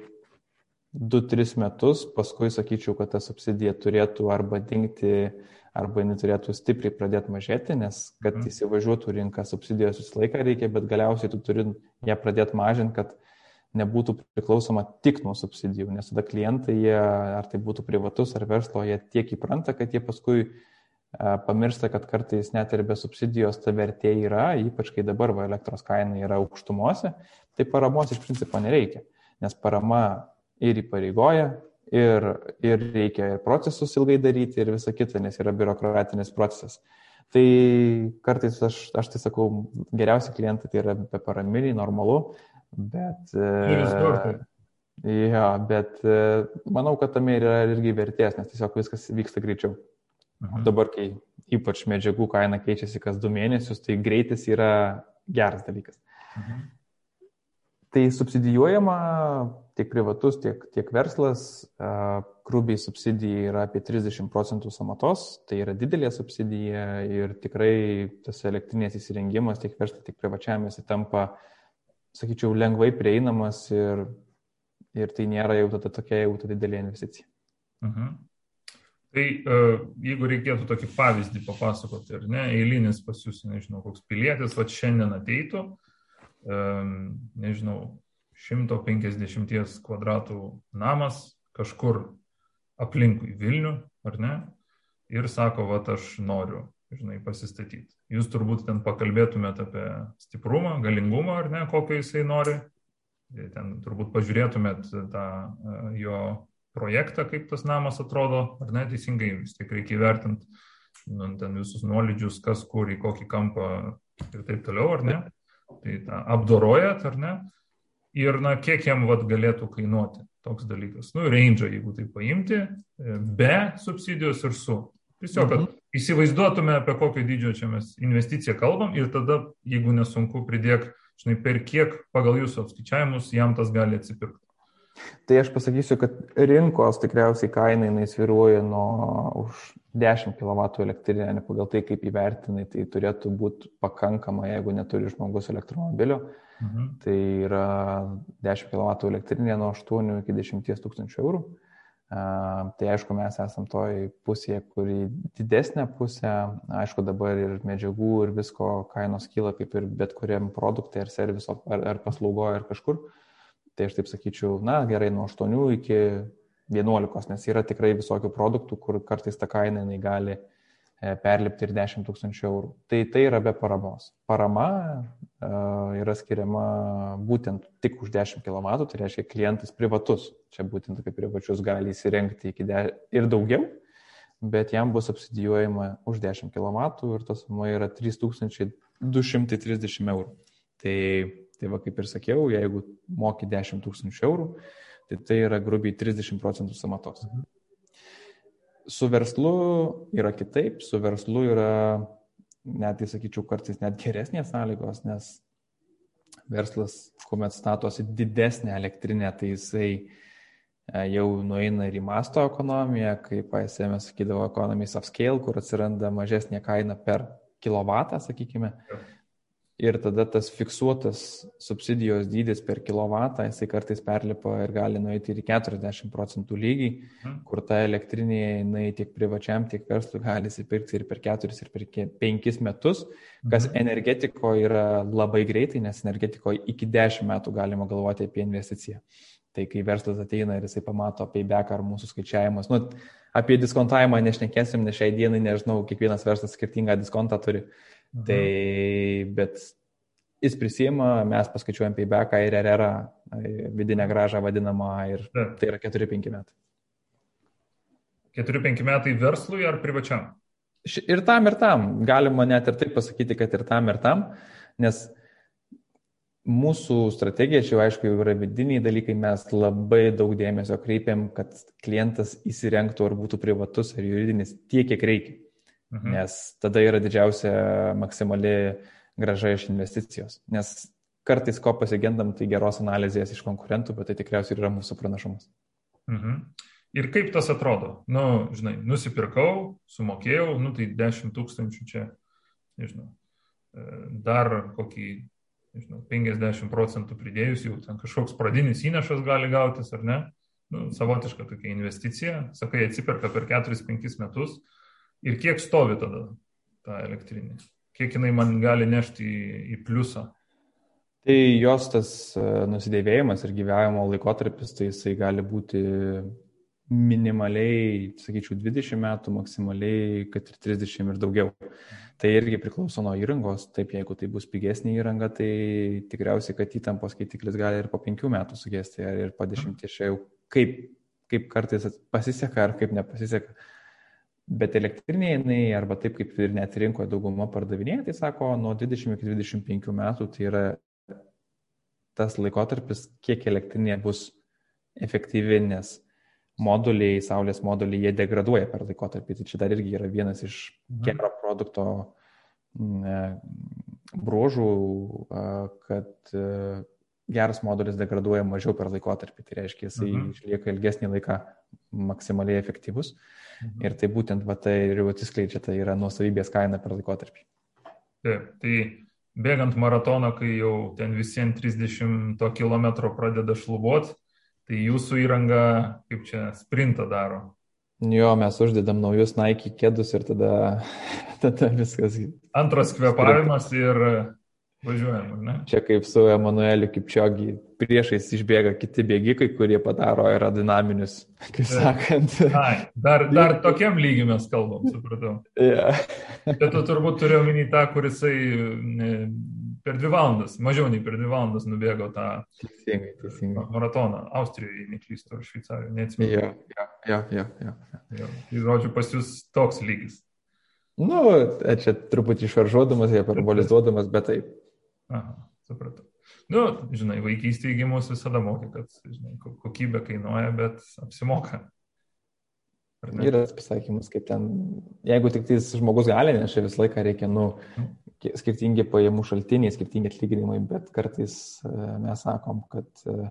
2-3 metus, paskui sakyčiau, kad ta subsidija turėtų arba dingti arba jinai turėtų stipriai pradėti mažėti, nes kad mhm. įsivažiuotų rinka subsidijos visą laiką reikia, bet galiausiai tu turi ją pradėti mažinti, kad nebūtų priklausoma tik nuo subsidijų, nes tada klientai, jie, ar tai būtų privatus ar verslo, jie tiek įpranta, kad jie paskui pamiršta, kad kartais net ir be subsidijos ta vertė yra, ypač kai dabar va, elektros kaina yra aukštumuose, tai paramos iš principo nereikia, nes parama ir įpareigoja, ir, ir reikia ir procesus ilgai daryti ir visą kitą, nes yra biurokratinis procesas. Tai kartais aš, aš tai sakau, geriausi klientai tai yra be paraminiai, normalu, bet... Ja, bet e, manau, kad tame yra irgi vertės, nes tiesiog viskas vyksta greičiau. Mhm. Dabar, kai ypač medžiagų kaina keičiasi kas du mėnesius, tai greitis yra geras dalykas. Mhm. Tai subsidijuojama tiek privatus, tiek, tiek verslas, grubiai subsidija yra apie 30 procentų samatos, tai yra didelė subsidija ir tikrai tas elektrinės įsirengimas tiek verslo, tiek privačiam jis tampa, sakyčiau, lengvai prieinamas ir, ir tai nėra jau tada tokia jau tada didelė investicija. Mhm. Tai jeigu reikėtų tokį pavyzdį papasakoti, ar ne, eilinis pas jūs, nežinau, koks pilietis, va šiandien ateitų, nežinau, 150 kvadratų namas kažkur aplinkui Vilnių, ar ne? Ir sako, va, aš noriu, žinai, pasistatyti. Jūs turbūt ten pakalbėtumėt apie stiprumą, galingumą, ar ne, kokio jisai nori. Ten turbūt pažiūrėtumėt tą jo projektą, kaip tas namas atrodo, ar ne, teisingai, vis tik reikia įvertinti nu, ten visus nuolydžius, kas kur, į kokį kampą ir taip toliau, ar ne tai tą apdorojat, ar ne? Ir, na, kiek jam vat, galėtų kainuoti toks dalykas. Nu, range, jeigu tai paimti, e, be subsidijos ir su. Tiesiog, kad mhm. Įsivaizduotume, apie kokio dydžio čia mes investiciją kalbam ir tada, jeigu nesunku, pridėk, žinai, per kiek pagal jūsų apskaičiavimus jam tas gali atsipirkti. Tai aš pasakysiu, kad rinkos tikriausiai kaina jinai sviruoja nuo už 10 kW elektrinę, ne pagal tai, kaip įvertinai, tai turėtų būti pakankama, jeigu neturi žmogus elektromobilio. Mhm. Tai yra 10 kW elektrinė nuo 8 iki 10 tūkstančių eurų. Uh, tai aišku, mes esam toj pusėje, kuri didesnė pusė, aišku, dabar ir medžiagų ir visko kainos kyla kaip ir bet kuriam produktui ar serviso ar, ar paslaugoje ar kažkur. Tai aš taip sakyčiau, na gerai, nuo 8 iki 11, nes yra tikrai visokių produktų, kur kartais ta kaina jinai gali e, perlipti ir 10 tūkstančių eurų. Tai tai yra be paramos. Parama uh, yra skiriama būtent tik už 10 kW, tai reiškia klientas privatus, čia būtent apie privačius gali įsirengti iki de... ir daugiau, bet jam bus subsidijuojama už 10 kW ir tas suma yra 3230 eurų. Tai, tai va kaip ir sakiau, jeigu moki 10 tūkstančių eurų, tai tai yra grubiai 30 procentų samatos. Mhm. Su verslu yra kitaip, su verslu yra, net tai sakyčiau, kartais net geresnės sąlygos, nes verslas, kuomet statosi didesnę elektrinę, tai jisai e, jau nueina ir į masto ekonomiją, kaip ASM sakydavo, economies of scale, kur atsiranda mažesnė kaina per kilovatą, sakykime. Ir tada tas fiksuotas subsidijos dydis per kilovatą, jisai kartais perlipa ir gali nueiti ir į 40 procentų lygį, mhm. kur ta elektrinė, jinai tiek privačiam, tiek verslui gali įsipirkti ir per 4 ir per 5 metus, kas mhm. energetikoje yra labai greitai, nes energetikoje iki 10 metų galima galvoti apie investiciją. Tai kai verslas ateina ir jisai pamato payback ar mūsų skaičiavimas, nu, apie diskontavimą nešnekėsim, nes šiai dienai, nežinau, kiekvienas verslas skirtingą diskontą turi. Uh, Mhm. Tai, bet jis prisima, mes paskaičiuojam paybacką ir RR, vidinę gražą vadinamą, ir Taip. tai yra 4-5 metai. 4-5 metai verslui ar privačiam? Ir tam, ir tam. Galima net ir taip pasakyti, kad ir tam, ir tam, nes mūsų strategija, čia aišku, jau yra vidiniai dalykai, mes labai daug dėmesio kreipiam, kad klientas įsirengtų ar būtų privatus ar juridinis tiek, kiek reikia. Mhm. Nes tada yra didžiausia maksimali graža iš investicijos. Nes kartais ko pasigendam, tai geros analizės iš konkurentų, bet tai tikriausiai yra mūsų pranašumas. Mhm. Ir kaip tas atrodo? Nu, žinai, nusipirkau, sumokėjau, nu tai 10 tūkstančių čia, nežinau, e, dar kokį, nežinau, 50 procentų pridėjus, jau ten kažkoks pradinis įnašas gali gautis, ar ne? Nu, savotiška tokia investicija, sakai, atsiperka per 4-5 metus, Ir kiek stovi tada ta elektrinė? Kiek jinai man gali nešti į, į pliusą? Tai jos tas e, nusidėvėjimas ir gyvenimo laikotarpis, tai jisai gali būti minimaliai, sakyčiau, 20 metų, maksimaliai, kad ir 30 ir daugiau. Tai irgi priklauso nuo įrangos. Taip, jeigu tai bus pigesnė įranga, tai tikriausiai, kad įtampos skaitiklis gali ir po 5 metų sugesti, ar ir po 10 čia jau kaip, kaip kartais pasiseka, ar kaip nepasiseka. Bet elektrinė jinai, arba taip kaip ir net rinkoje dauguma pardavinėja, tai sako, nuo 20 iki 25 metų tai yra tas laikotarpis, kiek elektrinė bus efektyvi, nes moduliai, saulės moduliai, jie degraduoja per laikotarpį. Tai čia dar irgi yra vienas iš mhm. gero produkto bruožų, kad e, geras modulis degraduoja mažiau per laikotarpį. Tai reiškia, jisai mhm. išlieka ilgesnį laiką maksimaliai efektyvus. Mhm Mhm. Ir tai būtent va, tai ir atsiskleidžia, tai yra nuosavybės kaina per laikotarpį. Taip, tai bėgant maratoną, kai jau ten visiems 30 km pradeda šlubuot, tai jūsų įranga kaip čia sprintą daro. Jo, mes uždedam naujus Nike kėdus ir tada, tada viskas. Antras kvepavimas ir Važiuojam, ne? Čia kaip su Emanueliu Kipčiogi priešais išbėga kiti bėgikai, kurie padaro aerodinaminius, kaip sakant. Ai, dar, dar tokiam lygiui mes kalbam, supratau. Yeah. Bet tu turbūt turėjau minį tą, kurisai per dvi valandas, mažiau nei per dvi valandas nubėgo tą teisingai, teisingai. maratoną Austrijoje, neklystu, ar Šveicarijoje, neatsimenu. Jo, jo, jo, jo, jo. jo. Tai žodžiu, pas jūs toks lygis. Nu, čia truputį išvaržuodamas, hiperbolizuodamas, bet taip. Aha, supratau. Nu, žinai, vaikystėje gimus visada mokė, kad žinai, kokybė kainuoja, bet apsimoka. Yra pasakymas, kaip ten, jeigu tik tai žmogus gali, nes čia visą laiką reikia, nu, skirtingi pajamų šaltiniai, skirtingi atlyginimai, bet kartais e, mes sakom, kad uh,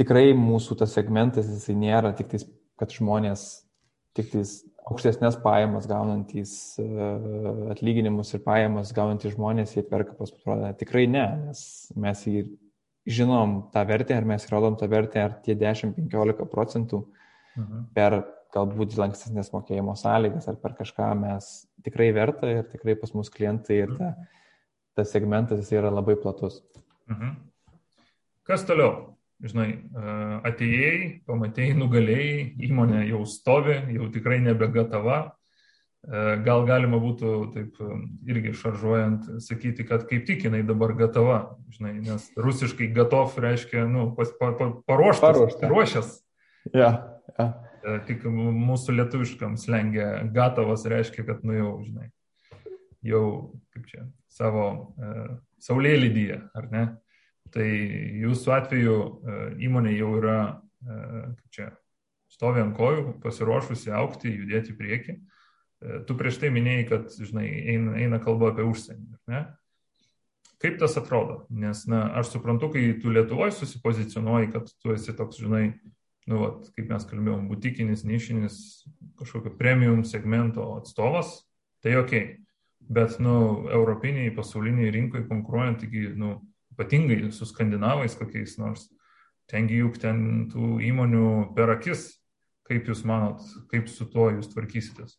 tikrai mūsų tas segmentas, jisai nėra tik tais, kad žmonės tik tais aukštesnės pajamas gaunantys e, atlyginimus ir pajamas gaunantys žmonės jie perka pas produktą. Tikrai ne, nes mes jį žinom tą vertę, ar mes įrodom tą vertę, ar tie 10-15 procentų mhm. per galbūt lankstesnės mokėjimo sąlygas ar per kažką mes tikrai verta ir tikrai pas mus klientai ir ta, tas segmentas yra labai platus. Mhm. Kas toliau? Žinai, atėjai, pamatėjai, nugalėjai, įmonė jau stovi, jau tikrai nebegatava. Gal galima būtų taip irgi šaržuojant sakyti, kad kaip tik jinai dabar gatava, žinai, nes rusiškai gatov reiškia, nu, pas, pa, pa, paruoštas, Paruošta. ruošęs. Ja, ja. Tik mūsų lietuviškam slengia gatavas reiškia, kad, nu jau, žinai, jau, kaip čia, savo e, saulėlydyje, ar ne? Tai jūsų atveju e, įmonė jau yra, e, čia, stovi ant kojų, pasiruošusi aukti, judėti į priekį. E, tu prieš tai minėjai, kad, žinai, eina, eina kalba apie užsienį, ne? kaip tas atrodo? Nes, na, aš suprantu, kai tu Lietuvoje susipozicionuoji, kad tu esi toks, žinai, nu, vat, kaip mes kalbėjom, butikinis, nišinis, kažkokio premium segmento atstovas, tai ok. Bet, nu, europiniai, pasauliniai rinkai konkuruojant, taigi, nu, ypatingai su skandinavais kokiais nors, tengi juk ten tų įmonių per akis. Kaip Jūs manot, kaip su tuo Jūs tvarkysitės?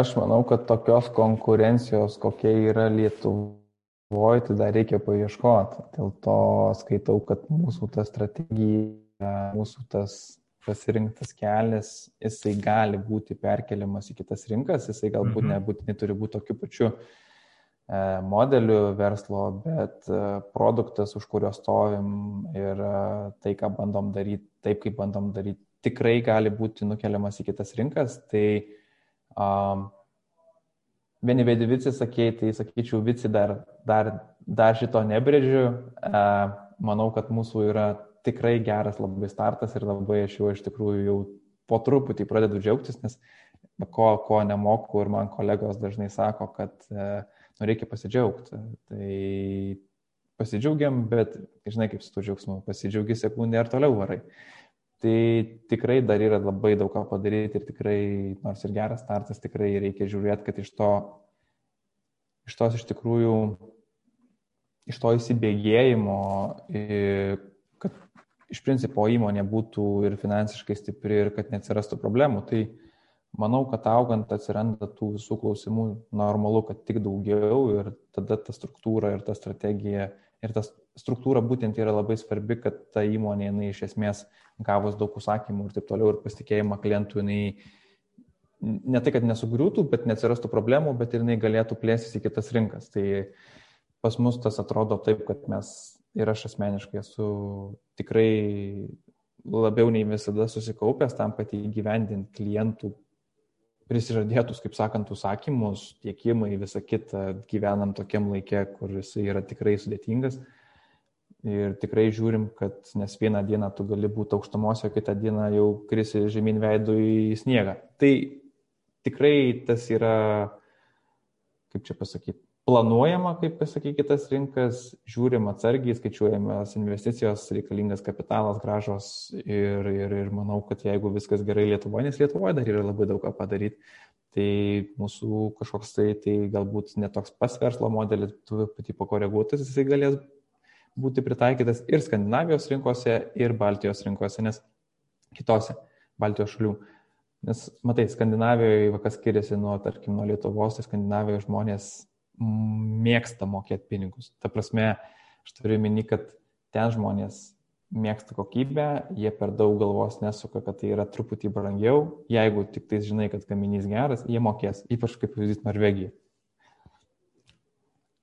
Aš manau, kad tokios konkurencijos, kokia yra Lietuvoje, tai dar reikia paieškoti. Dėl to skaitau, kad mūsų ta strategija, mūsų tas pasirinktas kelias, jisai gali būti perkeliamas į kitas rinkas, jisai galbūt mhm. nebūtinai turi būti tokiu pačiu uh, E, modelių verslo, bet e, produktas, už kurio stovim ir e, tai, ką bandom daryti, taip kaip bandom daryti, tikrai gali būti nukeliamas į kitas rinkas. Tai um, vieni vedi vici sakėjai, tai sakyčiau, vici dar, dar, dar šito nebrėžiu. Uh, manau, kad mūsų yra tikrai geras labai startas ir labai aš jau iš tikrųjų jau po truputį pradedu džiaugtis, nes ko, ko nemoku ir man kolegos dažnai sako, kad uh, nu, reikia pasidžiaugti. Tai pasidžiaugiam, bet, žinai, kaip su tuo džiaugsmu, pasidžiaugi sekundę ir toliau varai. Tai tikrai dar yra labai daug ką padaryti ir tikrai, nors ir geras startas, tikrai reikia žiūrėti, kad iš to, iš tos iš tikrųjų, iš to įsibėgėjimo, kad iš principo įmonė būtų ir finansiškai stipri ir kad neatsirastų problemų. Tai manau, kad augant atsiranda tų visų klausimų, normalu, kad tik daugiau ir tada ta struktūra ir ta strategija ir ta struktūra būtent yra labai svarbi, kad ta įmonė, jinai iš esmės gavus daug užsakymų ir taip toliau ir pasitikėjimą klientų, jinai ne tai, kad nesugriūtų, bet neatsirastų problemų, bet ir jinai galėtų plėstis į kitas rinkas. Tai pas mus tas atrodo taip, kad mes ir aš asmeniškai esu tikrai labiau nei visada susikaupęs tam, kad įgyvendinti klientų prisižadėtus, kaip sakant, užsakymus, tiekimai, visą kitą, gyvenam tokiam laikė, kur jisai yra tikrai sudėtingas. Ir tikrai žiūrim, kad nes vieną dieną tu gali būti aukštumose, kitą dieną jau krisi žemyn veidų į sniegą. Tai tikrai tas yra, kaip čia pasakyti, planuojama, kaip pasakyti, kitas rinkas, žiūrim atsargiai, skaičiuojamas investicijos, reikalingas kapitalas, gražos ir, ir, ir manau, kad jeigu viskas gerai Lietuvoje, nes Lietuvoje dar yra labai daug ką padaryti, tai mūsų kažkoks tai, tai galbūt netoks pas verslo modelis, tu pati pakoreguotas, jisai galės būti pritaikytas ir Skandinavijos rinkose, ir Baltijos rinkose, nes kitose Baltijos šalių. Nes matai, Skandinavijoje, kas skiriasi nuo, tarkim, nuo Lietuvos, tai Skandinavijoje žmonės mėgsta mokėti pinigus. Ta prasme, aš turiu minį, kad ten žmonės mėgsta kokybę, jie per daug galvos nesuka, kad tai yra truputį brangiau. Jeigu tik tai žinai, kad gaminys geras, jie mokės, ypač kaip pavyzdys Norvegija.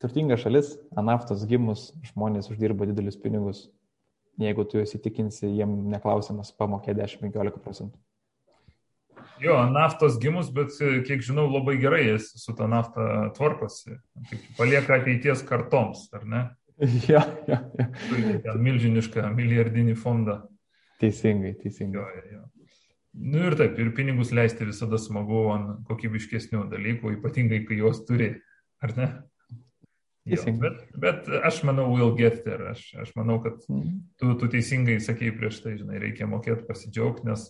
Turtinga šalis, anaftos gimus, žmonės uždirba didelius pinigus. Jeigu tu juos įtikinsi, jiem neklausimas pamokė 10-15 procentų. Jo, naftos gimus, bet e, kiek žinau, labai gerai jis su ta nafta tvarkosi. Palieka ateities kartoms, ar ne? Ja, ja, ja. Turi milžinišką milijardinį fondą. Teisingai, teisingai. Jo, jo, jo. Nu ir taip, ir pinigus leisti visada smagu ant kokybiškesnių dalykų, ypatingai kai juos turi, ar ne? Jo, bet, bet aš manau, will get there. Aš, aš manau, kad mhm. tu, tu teisingai sakei prieš tai, žinai, reikia mokėti pasidžiaugti, nes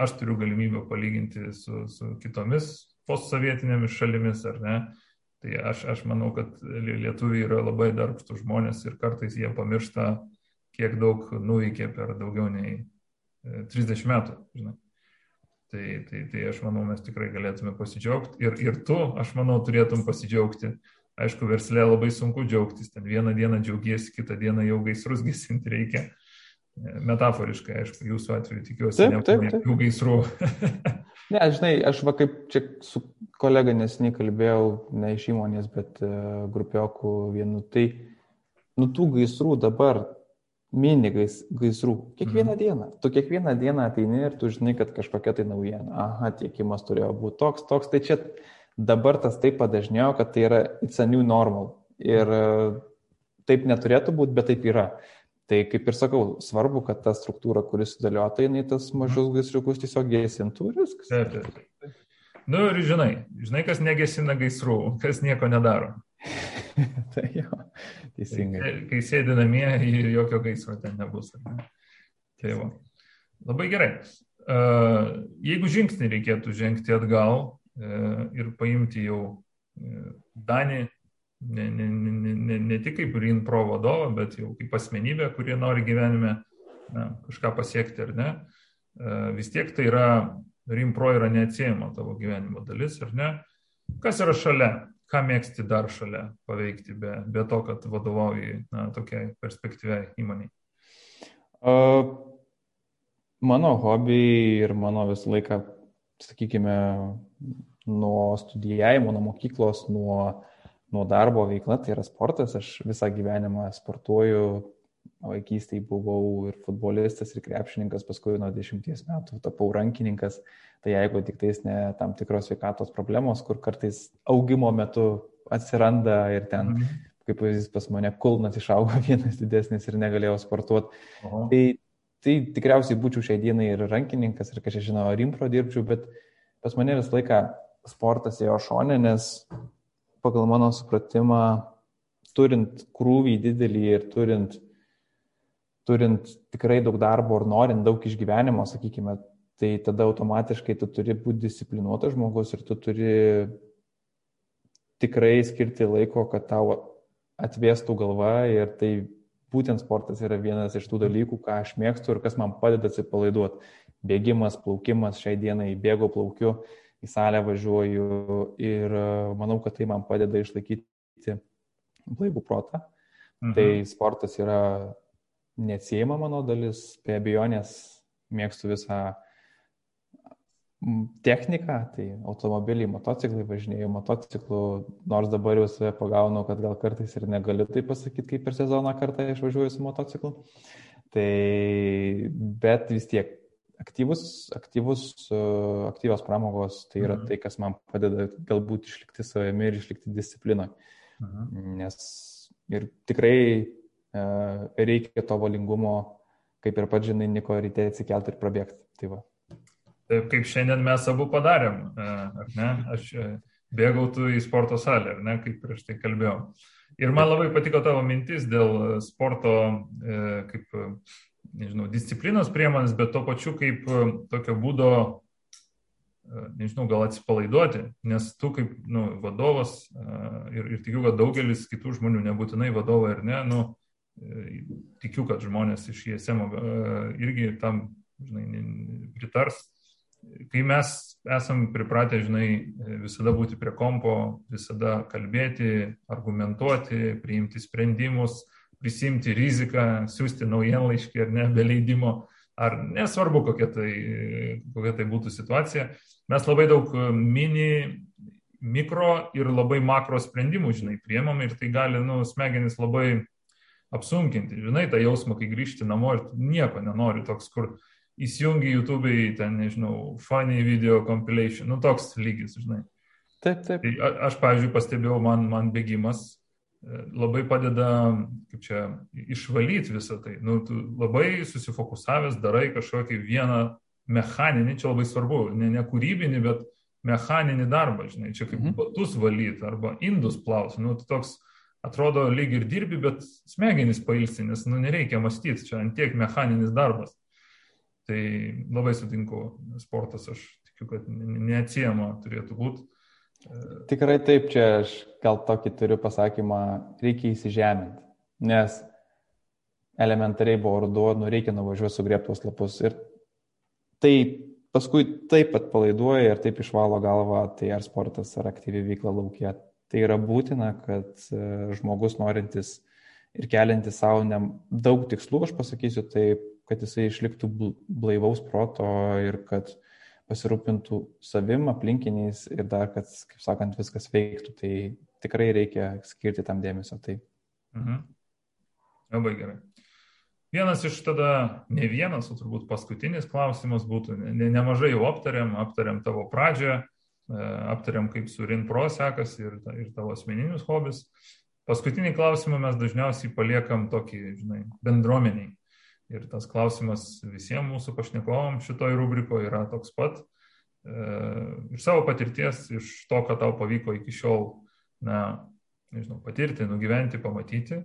aš turiu galimybę palyginti su, su kitomis postsovietinėmis šalimis, ar ne? Tai aš, aš manau, kad lietuviai yra labai darbštų žmonės ir kartais jie pamiršta, kiek daug nuveikė per daugiau nei 30 e, metų. Žinai. Tai, tai, tai aš manau, mes tikrai galėtume pasidžiaugti. Ir, ir tu, aš manau, turėtum pasidžiaugti. Aišku, verslė labai sunku džiaugtis. Ten vieną dieną džiaugiesi, kitą dieną jau gaisrus gesinti reikia metaforiškai, aišku, jūsų atveju tikiuosi, taip, taip, taip. jų gaisrų. ne, žinai, aš va kaip čia su kolega nesiniai kalbėjau, ne iš įmonės, bet uh, grupiokų vienu, tai nu tų gaisrų dabar mini gais, gaisrų. Kiekvieną mm. dieną. Tu kiekvieną dieną ateini ir tu žinai, kad kažkokia tai naujiena. Aha, tiekimas turėjo būti toks, toks. Tai čia dabar tas taip padažnėjo, kad tai yra it's a new normal. Ir uh, taip neturėtų būti, bet taip yra. Tai kaip ir sakau, svarbu, kad ta struktūra, kuris sudėliota, jinai tas mažus gaisriukus tiesiog gesintų ir viskas. Taip, taip, taip. Nu ir žinai, žinai, kas negesina gaisrų, kas nieko nedaro. tai jo, teisingai. Kai, kai sėdi namie, jokio gaisro ten nebus. Ne? Tai va. Labai gerai. Jeigu žingsnį reikėtų žengti atgal ir paimti jau Danį, ne, ne, ne, ne, ne tik kaip RINPRO vadovą, bet jau kaip asmenybę, kurie nori gyvenime na, kažką pasiekti ar ne, vis tiek tai yra, RINPRO yra neatsiejama tavo gyvenimo dalis, ar ne? Kas yra šalia? Ką mėgsti dar šalia paveikti, be, be to, kad vadovauji na, tokiai perspektyviai įmoniai? Uh Mano hobiai ir mano visą laiką, sakykime, nuo studijavimo, nuo mokyklos, nuo, nuo darbo veikla, tai yra sportas. Aš visą gyvenimą sportuoju, vaikystėje buvau ir futbolistas, ir krepšininkas, paskui nuo dešimties metų tapau rankininkas. Tai jeigu tik tais ne tam tikros sveikatos problemos, kur kartais augimo metu atsiranda ir ten, mhm. kaip pavyzdys, pas mane kulnas išaugo vienas didesnis ir negalėjau sportuoti. Tai tai tikriausiai būčiau šiai dienai ir rankininkas, ir kažkaip žinau, ar impro dirbčiau, bet pas mane visą laiką sportas ėjo šonė, nes pagal mano supratimą, turint krūvį didelį ir turint, turint tikrai daug darbo ir norint daug išgyvenimo, sakykime, tai tada automatiškai tu turi būti disciplinuotas žmogus ir tu turi tikrai skirti laiko, kad tau atvėstų galva ir tai būtent sportas yra vienas iš tų dalykų, ką aš mėgstu ir kas man padeda atsipalaiduoti. Bėgimas, plaukimas, šiai dienai bėgu, plaukiu, į salę važiuoju ir e, manau, kad tai man padeda išlaikyti blaivų protą. Mhm. Tai sportas yra neatsiejama mano dalis, be abejonės mėgstu visą technika, tai automobiliai, motociklai, važinėjau motociklu, nors dabar jau save pagaunu, kad gal kartais ir negaliu tai pasakyti, kaip per sezoną kartą išvažiuoju su motociklu. Tai, bet vis tiek aktyvus, aktyvus, aktyvios pramogos, tai yra mhm. tai, kas man padeda galbūt išlikti savimi ir išlikti disciplinoje. Mhm. Nes ir tikrai e, reikia to valingumo, kaip ir pats žinai, Niko ryte atsikelti ir prabėgti. Tai va. Taip kaip šiandien mes abu padarėm, e, ar ne? Aš e, bėgau tu į sporto salę, ar ne, kaip prieš tai kalbėjau. Ir man labai patiko tavo mintis dėl sporto, e, kaip, nežinau, disciplinos priemonės, bet to pačiu kaip tokio būdo, nežinau, gal atsipalaiduoti, nes tu kaip nu, vadovas ir, ir tikiu, kad daugelis kitų žmonių, nebūtinai vadovai ar ne, nu, tikiu, kad žmonės iš ISM irgi tam, žinai, pritars, kai mes esam pripratę, žinai, visada būti prie kompo, visada kalbėti, argumentuoti, priimti sprendimus, prisimti riziką, siūsti naujienlaiškį ar ne, be leidimo, ar nesvarbu, kokia tai, kokia tai būtų situacija, mes labai daug mini, mikro ir labai makro sprendimų, žinai, priemam ir tai gali, nu, smegenis labai apsunkinti, žinai, tą jausmą, kai grįžti namo ir nieko nenori, toks, kur įsijungi YouTube'ai, ten, nežinau, funny video compilation, nu toks lygis, žinai. Taip, taip. Tai aš, pavyzdžiui, pastebėjau, man, man bėgimas labai padeda, kaip čia, išvalyti visą tai. Nu, tu labai susifokusavęs darai kažkokį vieną mechaninį, čia labai svarbu, ne, ne kūrybinį, bet mechaninį darbą, žinai, čia kaip mhm. batus valyti arba indus plauti. Nu, tu toks atrodo lyg ir dirbi, bet smegenys pailsi, nes nu, nereikia mąstyti, čia antiek mechaninis darbas. Tai labai sutinku, sportas aš tikiu, kad neatsiema turėtų būti. Tikrai taip, čia aš gal tokį turiu pasakymą, reikia įsižeminti, nes elementariai buvo ruduo, nu reikia nuvažiuoti sugriebtos lapus ir tai paskui taip pat palaiduoja ir taip išvalo galvą, tai ar sportas, ar aktyvi veikla laukia. Tai yra būtina, kad e, žmogus norintis ir keliantis savo ne, daug tikslų, aš pasakysiu taip, kad jisai išliktų blaivaus proto ir kad pasirūpintų savim, aplinkiniais ir dar, kad, kaip sakant, viskas veiktų. Tai tikrai reikia skirti tam dėmesio. Tai. Mhm. Labai gerai. Vienas iš tada, ne vienas, o turbūt paskutinis klausimas būtų, ne, nemažai jau aptariam, aptariam tavo pradžią, e, aptariam, kaip su RINPRO sekasi ir, ir tavo asmeninius hobis. Paskutinį klausimą mes dažniausiai paliekam tokį, žinai, bendruomeniai. Ir tas klausimas visiems mūsų pašnekovam šitoj rubrikoje yra toks pat. iš savo patirties, iš to, ką tau pavyko iki šiol, na, nežinau, patirti, nugyventi, pamatyti,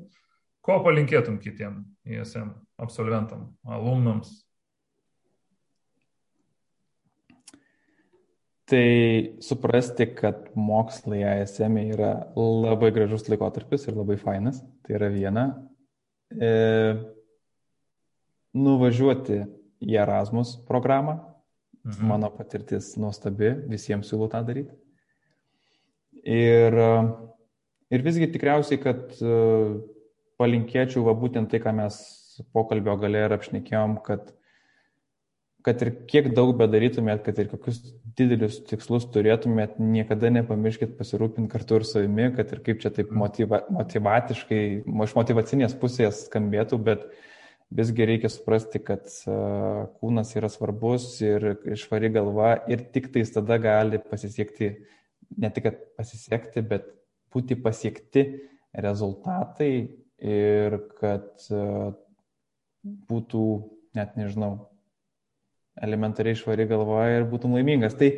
ko palinkėtum kitiem ISM absolventam, alumnams? Tai suprasti, kad mokslai ISM yra labai gražus laikotarpis ir labai fainas, tai yra viena. E, nuvažiuoti į Erasmus programą. Mhm. Mano patirtis nuostabi, visiems siūlau tą daryti. Ir, ir visgi tikriausiai, kad e, palinkėčiau va būtent tai, ką mes pokalbio gale ir apšnekėjom, kad, kad ir kiek daug bedarytumėt, kad ir kokius didelius tikslus turėtumėt, niekada nepamirškit pasirūpinti kartu ir savimi, kad ir kaip čia taip mhm. motiva, motivatiškai, iš motivacinės pusės skambėtų, bet uh, visgi reikia suprasti, kad kūnas yra svarbus ir švari galva ir tik tais tada gali pasisiekti, ne tik pasiekti, bet būti pasiekti rezultatai ir kad būtų, net nežinau, elementariai švari galva ir būtum laimingas. Tai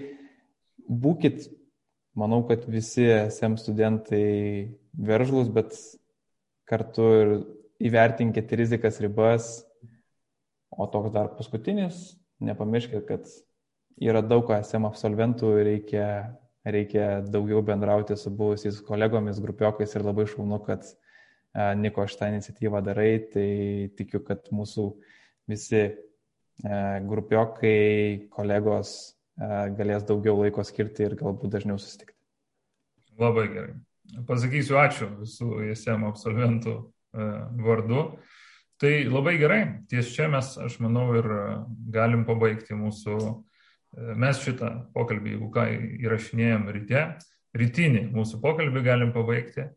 būkit, manau, kad visi SM studentai veržlus, bet kartu ir įvertinkit rizikas ribas, o toks dar paskutinis, nepamirškit, kad yra daug ASM absolventų reikia, reikia daugiau bendrauti su buvusiais kolegomis, grupiokais ir labai šaunu, kad Niko šitą iniciatyvą darai, tai tikiu, kad mūsų visi grupiokai, kolegos galės daugiau laiko skirti ir galbūt dažniau susitikti. Labai gerai. Pasakysiu ačiū visų ISM absolventų vardu. Tai labai gerai, ties čia mes, aš manau, ir e, galim pabaigti mūsų, e, mes šitą pokalbį, jeigu ką įrašinėjom ryte, rytinį mūsų pokalbį galim pabaigti.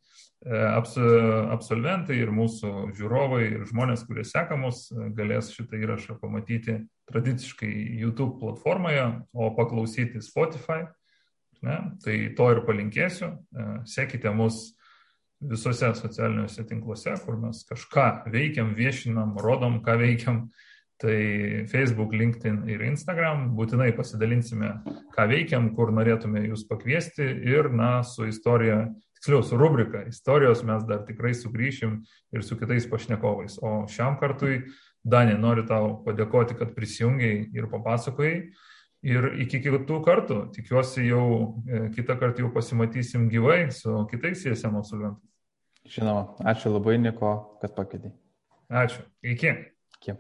Abs, absolventai ir mūsų žiūrovai ir žmonės, kurie seka mus, galės šitą įrašą pamatyti tradiciškai YouTube platformoje, o paklausyti Spotify. Ne? Tai to ir palinkėsiu. Sekite mus visose socialiniuose tinkluose, kur mes kažką veikiam, viešinam, rodom, ką veikiam. Tai Facebook, LinkedIn ir Instagram būtinai pasidalinsime, ką veikiam, kur norėtume jūs pakviesti ir, na, su istorija, tiksliau, su rubrika istorijos mes dar tikrai sugrįšim ir su kitais pašnekovais. O šiam kartui, Danė, noriu tau padėkoti, kad prisijungiai ir papasakojai. Ir iki kitų kartų, tikiuosi jau e, kitą kartą jau pasimatysim gyvai su kitais ISM absolventais. Žinoma, ačiū labai, Niko, kad pakėdė. Ačiū. Iki. Iki.